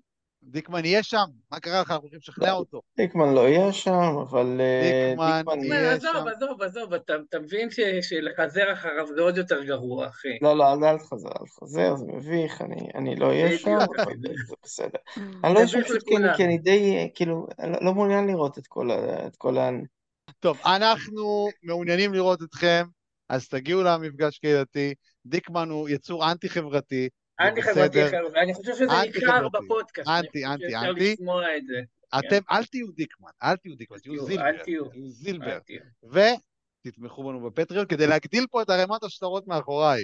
דיקמן יהיה שם, מה קרה לך, אנחנו הולכים לשכנע אותו. דיקמן לא יהיה שם, אבל אה, דיקמן דיקמן... יהיה עזוב, שם. עזוב, עזוב, אתה אתה מבין ש- שלחזר אחריו זה עוד יותר גרוע, אחי. לא, לא, אל תחזר, אל תחזר, זה מביך, אני, אני לא אהיה שם, אבל. זה בסדר. אני לא אהיה שם כי אני, לכולם. כי אני די, כאילו, לא- לא מעוניין לראות את כל ה... את כל ה... טוב, אנחנו מעוניינים לראות אתכם, אז תגיעו למפגש קהילתי, דיקמן הוא יצור אנטי-חברתי, זה אנטי חברתי בסדר. אחר, ואני חושב שזה אנטי ניכר חברתי. בפודקאסט. אנטי, אני אנטי, אנטי. לשמוע את זה. אתם, אל תהיו דיקמן, אל תהיו דיקמן, תהיו זילבר, אל תהיו. זילבר. ותתמכו בנו בפטריון כדי להגדיל פה את ערימת השטרות מאחוריי.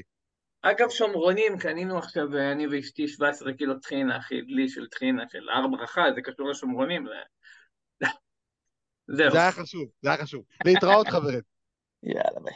אגב, שומרונים, קנינו עכשיו, אה, אני ואשתי 17 קילו טחינה, אחי, דלי של טחינה של הר ברכה, זה קשור לשומרונים. זה- זהו. זה היה חשוב, זה היה חשוב. להתראות חברים. יאללה, ביי.